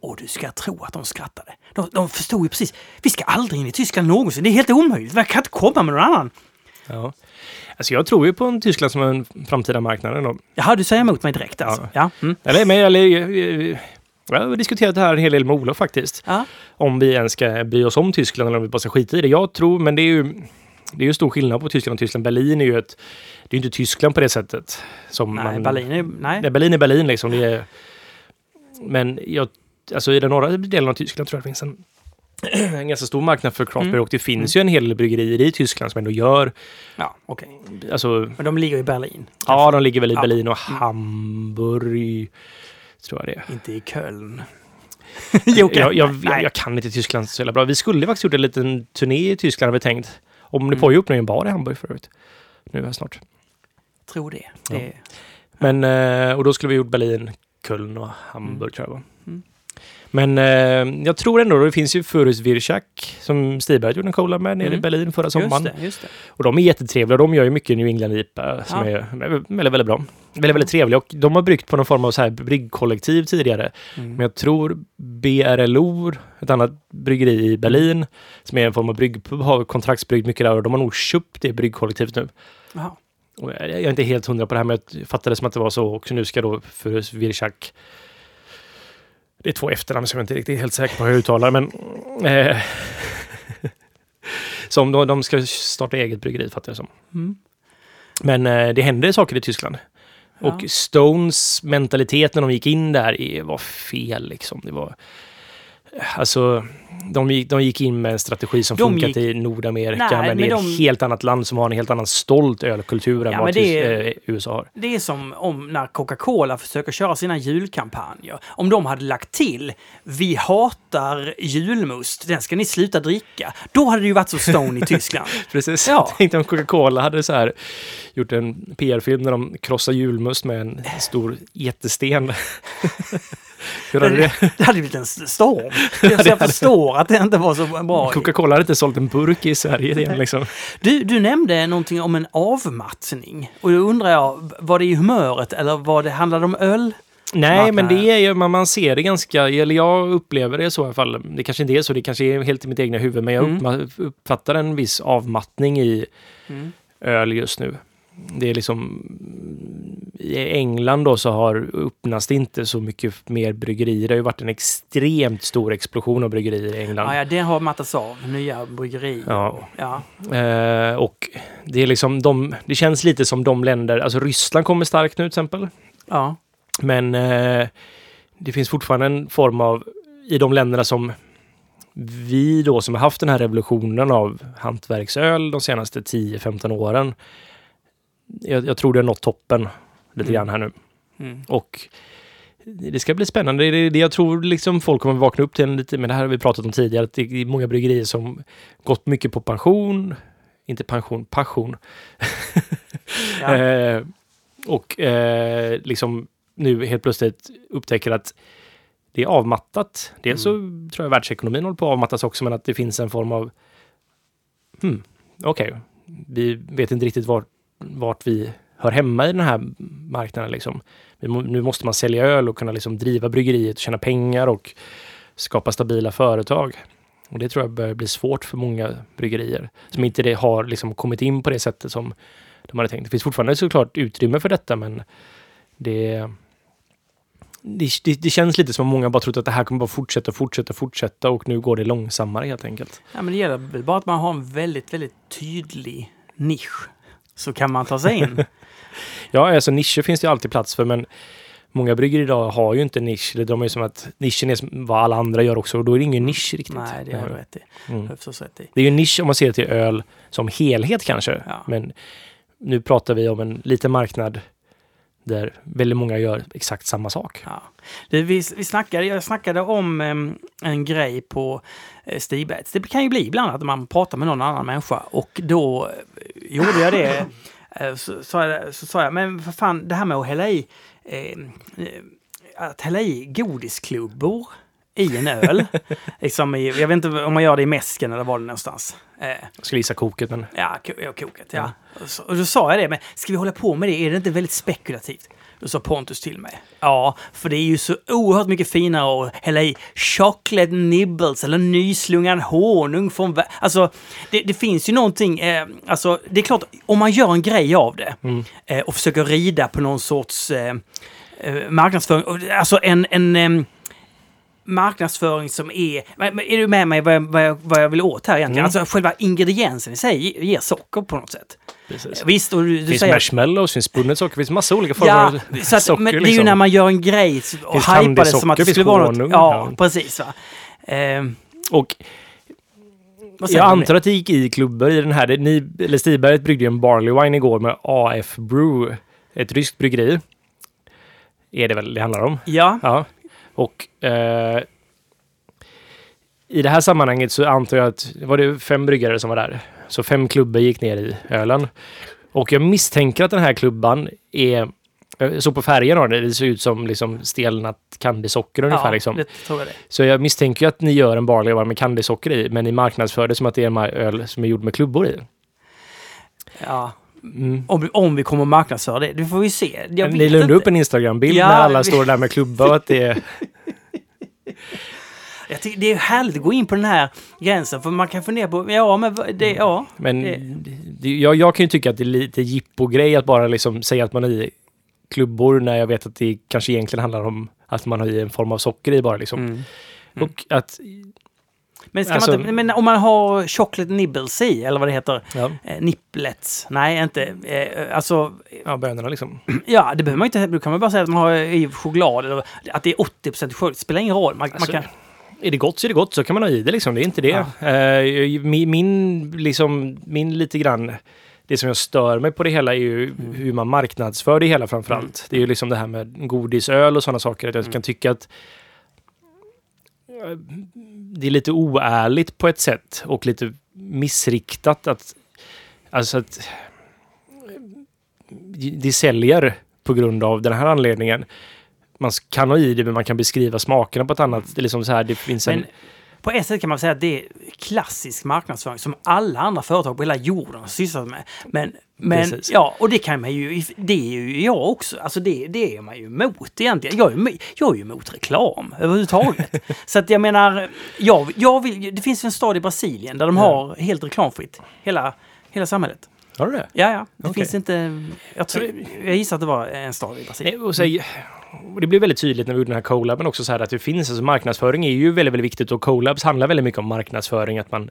Och du ska tro att de skrattade. De, de förstod ju precis. Vi ska aldrig in i Tyskland någonsin. Det är helt omöjligt. Vi kan inte komma med någon annan. Ja. Alltså jag tror ju på en Tyskland som en framtida marknad ändå. Jaha, du säger emot mig direkt alltså? Ja. Mm. Eller, men, eller, jag har diskuterat det här en hel del med Olof faktiskt. ja. Om vi ens ska bry oss om Tyskland eller om vi bara ska skita i det. Jag tror, men det är ju, det är ju stor skillnad på Tyskland och Tyskland. Berlin är ju ett... Det är inte Tyskland på det sättet. Som Nej, man, Berlin är... Nej. Nej, Berlin är Berlin liksom. Det är, men jag, alltså i den norra delen av Tyskland tror jag det finns en, en ganska stor marknad för craft Mm. och det finns ju en hel del bryggerier i Tyskland som ändå gör, Ja, okej. alltså, Men de ligger i Berlin. ja de ligger väl i Ja. Berlin och Hamburg, tror jag det är. Inte i Köln. jag, jag, jag, Nej. jag kan inte Tyskland så jävla bra. Vi skulle faktiskt gjort en liten turné i Tyskland har vi tänkt. Om Mm. det pågår öppna en bar i Hamburg förut. Nu här snart. Tror det. Ja. det Men, eh, och då skulle vi gjort Berlin, Köln och Hamburg tror jag var. Mm. Men eh, jag tror ändå, det finns ju Furus Wirchak som Stiberg gjorde en cola med nere i Mm. Berlin förra Just sommaren. det, just det. Och de är jättetrevliga. De gör ju mycket New England IPA som Ja. är väldigt, väldigt bra. Väldigt, väldigt trevliga. Och de har bryggt på någon form av så här bryggkollektiv tidigare. Mm. Men jag tror BRLO, ett annat bryggeri i Berlin, som är en form av bryggpub, har kontraktsbryggt mycket där och de har nog köpt det bryggkollektivet nu. Och jag är inte helt hundra på det här, men jag fattade det som att det var så. Och nu ska då för Virchak... Det är två efternamn som jag inte riktigt är helt säker på hur jag uttalar, men... Eh, som då, de ska starta eget bryggeri, fattar jag som. Mm. Men eh, det händer saker i Tyskland. Ja. Och Stones mentalitet när de gick in där är- var fel liksom. Det var... Alltså, de gick, de gick in med en strategi som De funkat gick- i Nordamerika, Nej, men, det är de- ett helt annat land som har en helt annan stolt ölkultur än Ja, vad det är- eh, USA har. Det är som om när Coca-Cola försöker köra sina julkampanjer. Om de hade lagt till “Vi hatar julmust, den ska ni sluta dricka”. Då hade det ju varit så Stone i Tyskland. Precis. Ja. Tänkte om Coca-Cola hade så här gjort en PR-film där de krossar julmust med en stor jättesten. Hur hade det? Det hade blivit en storm. Så jag förstår att det inte var så bra. Coca-Cola hade inte sålt en burk i Sverige igen liksom. Du, du nämnde någonting om en avmattning. Och då undrar jag, var det i humöret eller var det, handlade det om öl? Nej, men det är ju, man, man ser det ganska, eller jag upplever det så i alla fall. Det kanske inte är så, det kanske är helt i mitt egna huvud, men jag Mm. uppfattar en viss avmattning i Mm. öl just nu. Det är liksom... I England då så har öppnas det inte så mycket mer bryggerier. Det har ju varit en extremt stor explosion av bryggerier i England. Ja, ja, det har mattats av. Nya bryggerier. Ja. ja. Eh, och det är liksom de, det känns lite som de länder, alltså Ryssland kommer starkt nu till exempel. ja. Men eh, det finns fortfarande en form av, i de länderna som vi då som har haft den här revolutionen av hantverksöl de senaste 10-15 åren. Jag, jag tror det har nått toppen lite Mm. grann här nu. Mm. Och det ska bli spännande. Det är det jag tror liksom folk kommer vakna upp till en lite, men det här har vi pratat om tidigare, att det är många bryggerier som gått mycket på pension, inte pension, passion. Ja. Eh, och eh, liksom nu helt plötsligt upptäcker att det är avmattat. Dels så Mm. tror jag världsekonomin håller på att avmattas också, men att det finns en form av... Hmm, Okej, vi vet inte riktigt vart, vart vi hör hemma i den här marknaden. Liksom. Nu måste man sälja öl och kunna liksom driva bryggeriet och tjäna pengar och skapa stabila företag. Och det tror jag börjar bli svårt för många bryggerier som inte det har liksom kommit in på det sättet som de hade tänkt. Det finns fortfarande såklart utrymme för detta, men det, det, det, det känns lite som att många bara trott att det här kommer bara fortsätta, fortsätta, fortsätta och nu går det långsammare helt enkelt. ja, men det gäller bara att man har en väldigt, väldigt tydlig nisch. Så kan man ta sig in. Ja, alltså nischer finns det ju alltid plats för, men många bryggerier idag har ju inte nisch. Det- De är som att nischen är vad alla andra gör också och då är det ingen nisch riktigt. Nej, det har du rätt i. Mm. Rätt i. Det är ju en nisch om man ser till öl som helhet kanske. Ja. Men nu pratar vi om en liten marknad där väldigt många gör exakt samma sak. Ja. Vi, vi snackade, jag snackade om em, en grej på eh, Stigbets. Det kan ju bli ibland att man pratar med någon annan människa och då eh, gjorde jag det. Eh, så, sa jag, men för fan det här med att hälla i, att hälla i godisklubbor i en öl. liksom i, jag vet inte om man gör det i mäsken eller var det någonstans. Eh, Jag skulle gissa koket, men Ja, ko- ja, koket. Ja. Och, så, och då sa jag det, men ska vi hålla på med det? Är det inte väldigt spekulativt? Då sa Pontus till mig. Ja, för det är ju så oerhört mycket finare att hälla i chocolate nibbles eller nyslungad honung från... Alltså, det, det finns ju någonting... Eh, alltså, det är klart, om man gör en grej av det eh, och försöker rida på någon sorts eh, eh, marknadsföring, alltså en... en marknadsföring som är... Är du med mig vad jag, vad jag, vad jag vill åt här egentligen? Alltså själva ingrediensen i sig ger socker på något sätt. Precis. Visst, och du, du finns säger... marshmallows, finns spunnet socker, finns massa olika former Ja, av så att, socker. men det är ju liksom. när man gör en grej och Finns hypar det som att det skulle vara något... Ja, ja. precis. Va? Ehm, Och jag antar att det gick i klubbor i den här. Ni, eller Stiberget bryggde ju en Barley Wine igår med AF Brew. Ett ryskt bryggeri. Är det väl det handlar om? Ja, Ja. Och eh, i det här sammanhanget så antar jag att var det fem bryggare som var där. Så fem klubbor gick ner i ölen. Och jag misstänker att den här klubban är jag såg på färgen av det, det ser ut som liksom stelnat candysocker ungefär. ja liksom. jag. Så jag misstänker att ni gör en Barley med candysocker i, men ni marknadsför det som att det är en öl som är gjord med klubbor i. Ja. Mm. Om, vi- om vi kommer att marknadsföra det, det får vi se. Jag Ni la upp en Instagram-bild Ja, när alla vi- står där med klubba och att det är... Det är härligt att gå in på den här gränsen, för man kan fundera på, ja men det, ja. Men Det- jag, jag kan ju tycka att det är lite jippo-grej att bara liksom säga att man har i klubbor när jag vet att det kanske egentligen handlar om att man har i en form av socker i bara liksom. Mm. Och att... Men, ska Alltså- man inte, men om man har chocolate nibbles i, eller vad det heter, Ja, eh, nipplets, nej inte, eh, alltså ja bönorna liksom. Ja, det behöver man inte. Då kan man bara säga att man har i choklad eller att det är 80 choklad. Det spelar ingen roll. Man, Alltså, man kan... Är det gott så är det gott, så kan man ha i det liksom. Det är inte det. Eh, min, min, liksom, min lite grann... Det som jag stör mig på det hela är ju hur man marknadsför det hela framför allt. Det är ju liksom det här med godisöl och sådana saker. Att jag kan tycka att eh, det är lite oärligt på ett sätt och lite missriktat att... Alltså att... Det säljer på grund av den här anledningen. Man kan ha i det, men man kan beskriva smakerna på ett annat... Det är liksom så här, det finns en... På ett sätt kan man säga att det är klassisk marknadsföring som alla andra företag på hela jorden har sysslat med. Men, men Precis. ja, och det kan man ju, det är ju jag också. Alltså det, det är man ju emot egentligen. Jag är, jag är ju emot reklam överhuvudtaget. Så att jag menar, jag, jag vill, det finns en stad i Brasilien där de har helt reklamfritt. Hela, hela samhället. Har du det? Ja, ja. Det Okej. finns inte... Jag, tror, jag gissar att det var en stad i Brasilien. Nej, Och så, det blev väldigt tydligt när vi gjorde den här collaben också så här att det finns, alltså marknadsföring är ju väldigt, väldigt viktigt och collabs handlar väldigt mycket om marknadsföring, att man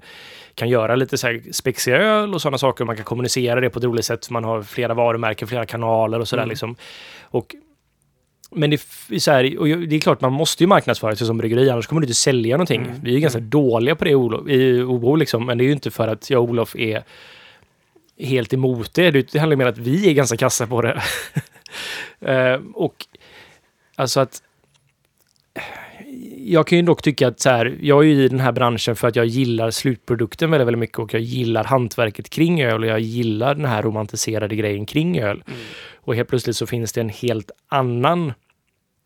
kan göra lite så här spexiga öl och sådana saker, man kan kommunicera det på ett roligt sätt, man har flera varumärken, flera kanaler och sådär Mm. liksom. Och men det, så här, och det är klart man måste ju marknadsföra sig som bryggeri, annars kommer du inte sälja någonting. Mm. Vi är ju ganska dåliga på det i OBO liksom, men det är ju inte för att jag och Olof är helt emot det. Det handlar mer om att vi är ganska kassa på det. Eh, och alltså att jag kan ju dock tycka att så här, jag är ju i den här branschen för att jag gillar slutprodukten väldigt, väldigt mycket och jag gillar hantverket kring öl och jag gillar den här romantiserade grejen kring öl. Mm. Och helt plötsligt så finns det en helt annan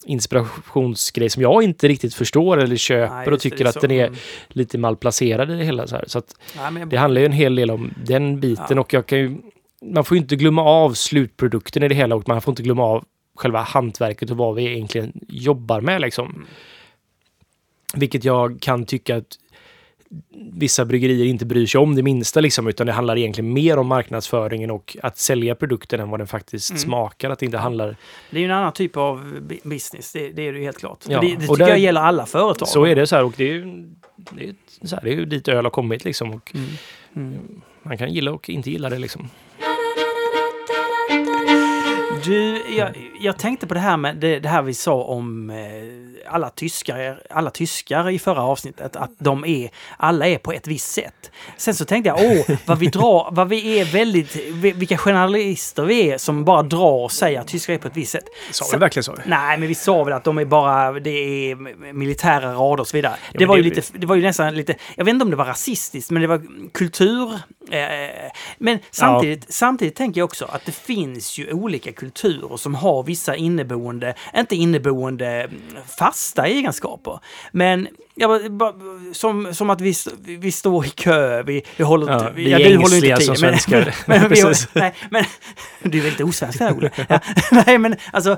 inspirationsgrej som jag inte riktigt förstår eller köper Nej, och tycker att den är Mm. lite malplacerad i det hela. Så, här. så att Nej, det handlar ju en hel del om den biten och jag kan ju, man får ju inte glömma av slutprodukten i det hela och man får inte glömma av själva hantverket och vad vi egentligen jobbar med liksom. Vilket jag kan tycka att vissa bryggerier inte bryr sig om det minsta liksom, utan det handlar egentligen mer om marknadsföringen och att sälja produkten än vad den faktiskt Mm. smakar. Att det inte handlar... Det är ju en annan typ av bu- business, det, det är det ju helt klart. Ja, det det tycker där- jag gäller alla företag. Så är det så här och det är ju, det är, så här, det är ju dit öl har kommit liksom. Och Mm. Mm. man kan gilla och inte gilla det liksom. Du, jag, jag tänkte på det här med det, det här vi sa om eh, alla tyskar, alla tyskar i förra avsnittet, att de är, alla är på ett visst sätt. Sen så tänkte jag, åh, vad vi drar, vad vi är väldigt, vi- vilka journalister vi är som bara drar och säger att tyskar är på ett visst sätt. Sa vi verkligen så? Nej, men vi sa väl att de är bara, det är militära rader och så vidare. det, men var ju det- lite, det var ju nästan lite, jag vet inte om det var rasistiskt, men det var kultur, Men samtidigt, samtidigt tänker jag också att det finns ju olika kulturer som har vissa inneboende, inte inneboende mm, fasta egenskaper. Men ja, som, som att vi, vi står i kö, vi, vi håller Ja, vi är du håller ängsliga inte som svenskar. Men, men, vi, nej, men du är väldigt osvensk där, Olle. Ja, nej, men alltså...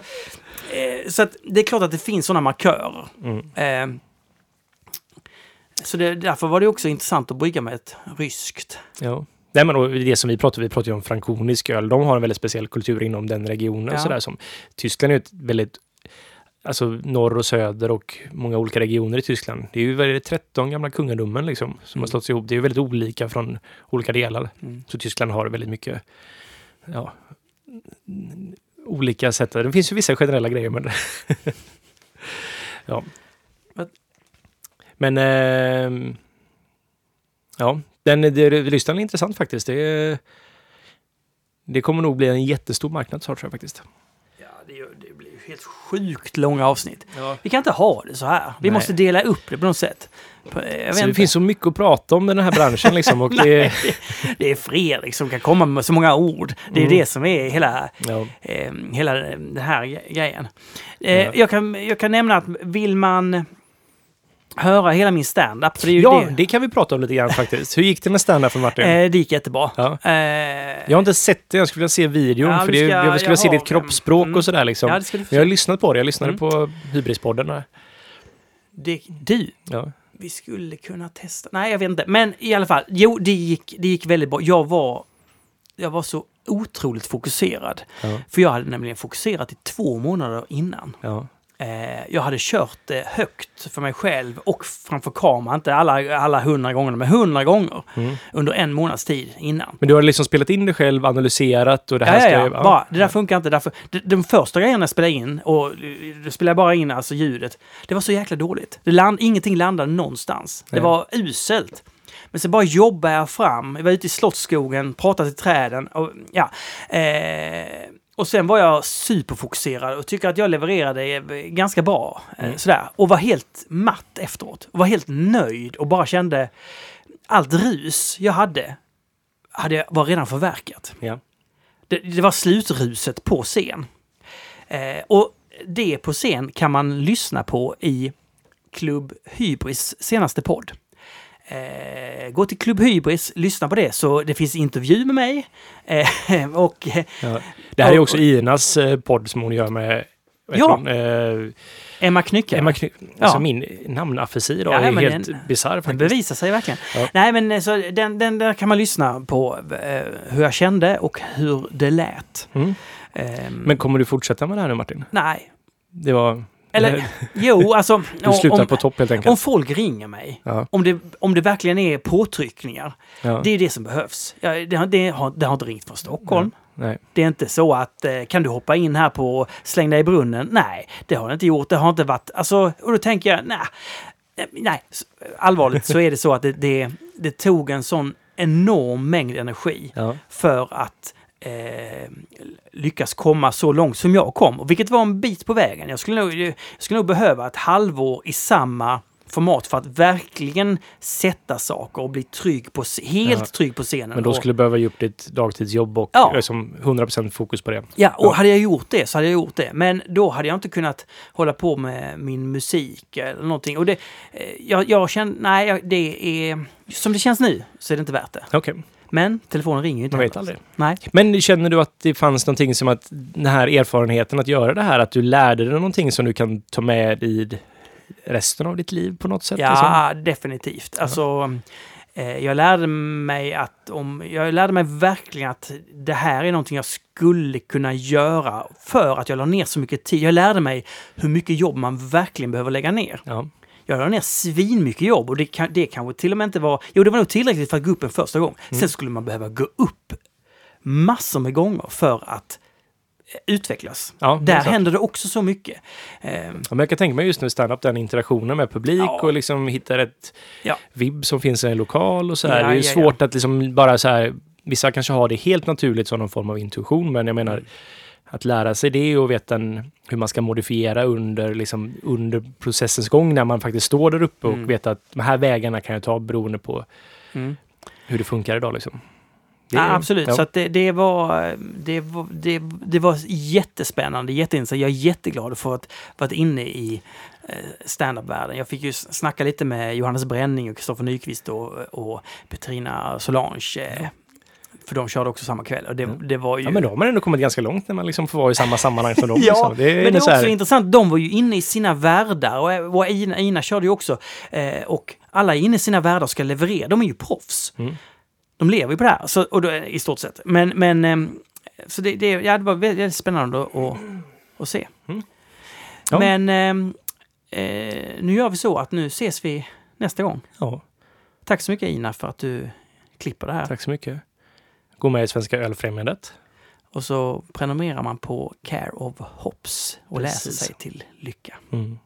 Eh, så att det är klart att det finns sådana markörer. Mm. Eh, så det, därför var det också intressant att brygga med ett ryskt. Ja. Nej, men det som vi pratar, vi pratar ju om frankonisk öl. De har en väldigt speciell kultur inom den regionen. Ja. Sådär, som, Tyskland är ju ett väldigt, alltså norr och söder och många olika regioner i Tyskland. Det är ju väldigt 13 gamla kungadömen liksom, som har Mm. slått ihop. Det är ju väldigt olika från olika delar. Mm. Så Tyskland har väldigt mycket, ja, olika sätt. Det finns ju vissa generella grejer men ja. Men ehm, ja, den, det, Ryssland är intressant faktiskt. Det, det kommer nog bli en jättestor marknad snart tror jag faktiskt. Ja, det, det blir ju helt sjukt långa avsnitt. Ja. Vi kan inte ha det så här. Vi Nej. måste dela upp det på något sätt. Så det finns så mycket att prata om i den här branschen liksom. Och Nej, det, det, det är Fredrik som kan komma med så många ord. Det är Mm. det som är hela, ja, eh, hela den här grejen. Eh, Ja. jag, kan, jag kan nämna att vill man höra hela min stand-up, för det är ju ja, det. det kan vi prata om lite grann faktiskt. Hur gick det med stand-up för Martin? Eh, det gick jättebra. Ja. Eh, Jag har inte sett det, jag skulle vilja se videon. Ja, för det, ska- jag skulle vilja se ditt kroppsspråk mm. och sådär liksom. ja, Men jag har lyssnat på det, jag lyssnade Mm. på Hybrispodden. Där. Det, du, Ja. vi skulle kunna testa. Nej, jag vet inte. Men i alla fall, jo, det gick, det gick väldigt bra. Jag var, jag var så otroligt fokuserad. För jag hade nämligen fokuserat i två månader innan. Ja. Eh, jag hade kört det högt för mig själv och framför kameran. Inte alla, alla hundra gånger, men hundra gånger Mm. under en månads tid innan. Men du har liksom spelat in det själv, analyserat och det här Ja, ska... ja, ju- ja. Bara, det där funkar inte. Därför, de, första grejerna jag spelade in, och eh, då spelade jag bara in alltså ljudet, det var så jäkla dåligt. Det land, ingenting landade någonstans. Det var uselt. Men så bara jobbade jag fram. Jag var ute i Slottsskogen, pratade till träden. Och, ja, eh, och sen var jag superfokuserad och tycker att jag levererade eh, ganska bra. eh, Mm. Sådär. Och var helt matt efteråt. Och var helt nöjd och bara kände allt rus jag hade, hade jag- var redan förverkat. Ja. Det, det var slutruset på scen. Eh, och det på scen kan man lyssna på i Klubb Hybris senaste podd. Eh, gå till Klubb Hybris, lyssna på det, så det finns intervju med mig. Eh, och eh, Ja. Det här är Och- också Inas eh, podd som hon gör med Ja. hon? Eh, Emma Knycke. Emma Kny- alltså Ja. min namnafasi idag Ja, är helt bisarr Den bevisar sig verkligen. Ja. Nej, men eh, så den, den där kan man lyssna på hur jag kände och hur det lät. Mm. Ehm, Men kommer du fortsätta med det här nu Martin? nej, Det var... eller jo, alltså... Du slutar om, på topp helt om enkelt. folk ringer mig, Ja. om det, om det verkligen är påtryckningar, Ja. det är det som behövs. Ja, det, har, det, har, det har inte ringt från Stockholm. Nej. Det är inte så att eh, kan du hoppa in här på släng dig i brunnen? Nej, det har det inte gjort. Det har inte varit... Alltså, och då tänker jag, nej. eh, Nej, allvarligt så är det så att det, det, det tog en sån enorm mängd energi Ja. för att eh, lyckas komma så långt som jag kom. Vilket var en bit på vägen. Jag skulle nog, jag skulle nog behöva ett halvår i samma format för att verkligen sätta saker och bli trygg på, helt Ja. trygg på scenen. Men då skulle du behöva ge upp ditt dagtidsjobb och Ja. liksom 100% fokus på det. Ja, och Ja. hade jag gjort det så hade jag gjort det. Men då hade jag inte kunnat hålla på med min musik eller någonting. Och det, eh, jag, jag känner, nej, det är... Som det känns nu så är det inte värt det. Okej, Men telefonen ringer ju inte. man vet aldrig. Nej. Men känner du att det fanns någonting som att den här erfarenheten att göra det här, att du lärde dig någonting som du kan ta med i resten av ditt liv på något sätt? liksom? Ja, definitivt. Alltså, eh, jag lärde mig att om... Jag lärde mig verkligen att det här är någonting jag skulle kunna göra för att jag la ner så mycket tid. Jag lärde mig hur mycket jobb man verkligen behöver lägga ner. Ja. Jag la ner svin mycket jobb och det, kan, det kanske till och med inte var... Jo, det var nog tillräckligt för att gå upp en första gång. Mm. Sen skulle man behöva gå upp massor med gånger för att eh, utvecklas. Ja, Där händer det också så mycket. Eh, Ja, men jag kan tänka mig just nu stand-up, den interaktionen med publik Ja. och liksom hitta ett Ja. vibb som finns i en lokal och så här. Det är ju svårt att liksom bara så här, vissa kanske har det helt naturligt som någon form av intuition, men jag menar att lära sig det och veta en, hur man ska modifiera under, liksom, under processens gång när man faktiskt står där uppe och Mm. vet att de här vägarna kan jag ta beroende på mm. hur det funkar idag. Liksom. Det, Ja, absolut, ja. så det, det, var, det, var, det, det var jättespännande, jätteintressant. Jag är jätteglad för att varit inne i eh, standup-världen. Jag fick ju snacka lite med Johannes Bränning och Kristoffer Nyqvist och, och Petrina Solange. Eh, För de körde också samma kväll och det, det var ju... Ja, men då har man ändå kommit ganska långt när man liksom får vara i samma sammanhang som dem. Ja, liksom. det är men det är så här- också intressant. De var ju inne i sina världar och, och Ina, Ina körde ju också. Eh, och alla är inne i sina världar och ska leverera. De är ju proffs. Mm. De lever ju på det här så, och då, i stort sett. Men, men ehm, så det, det, ja, det var väldigt, spännande att, att, att se. Ja. Men ehm, eh, nu gör vi så att nu ses vi nästa gång. Ja, Tack så mycket Ina för att du klipper det här. tack så mycket. Gå med i Svenska Ölfrämjandet. Och så prenumererar man på Care of Hops och läser Precis. sig till lycka. Mm.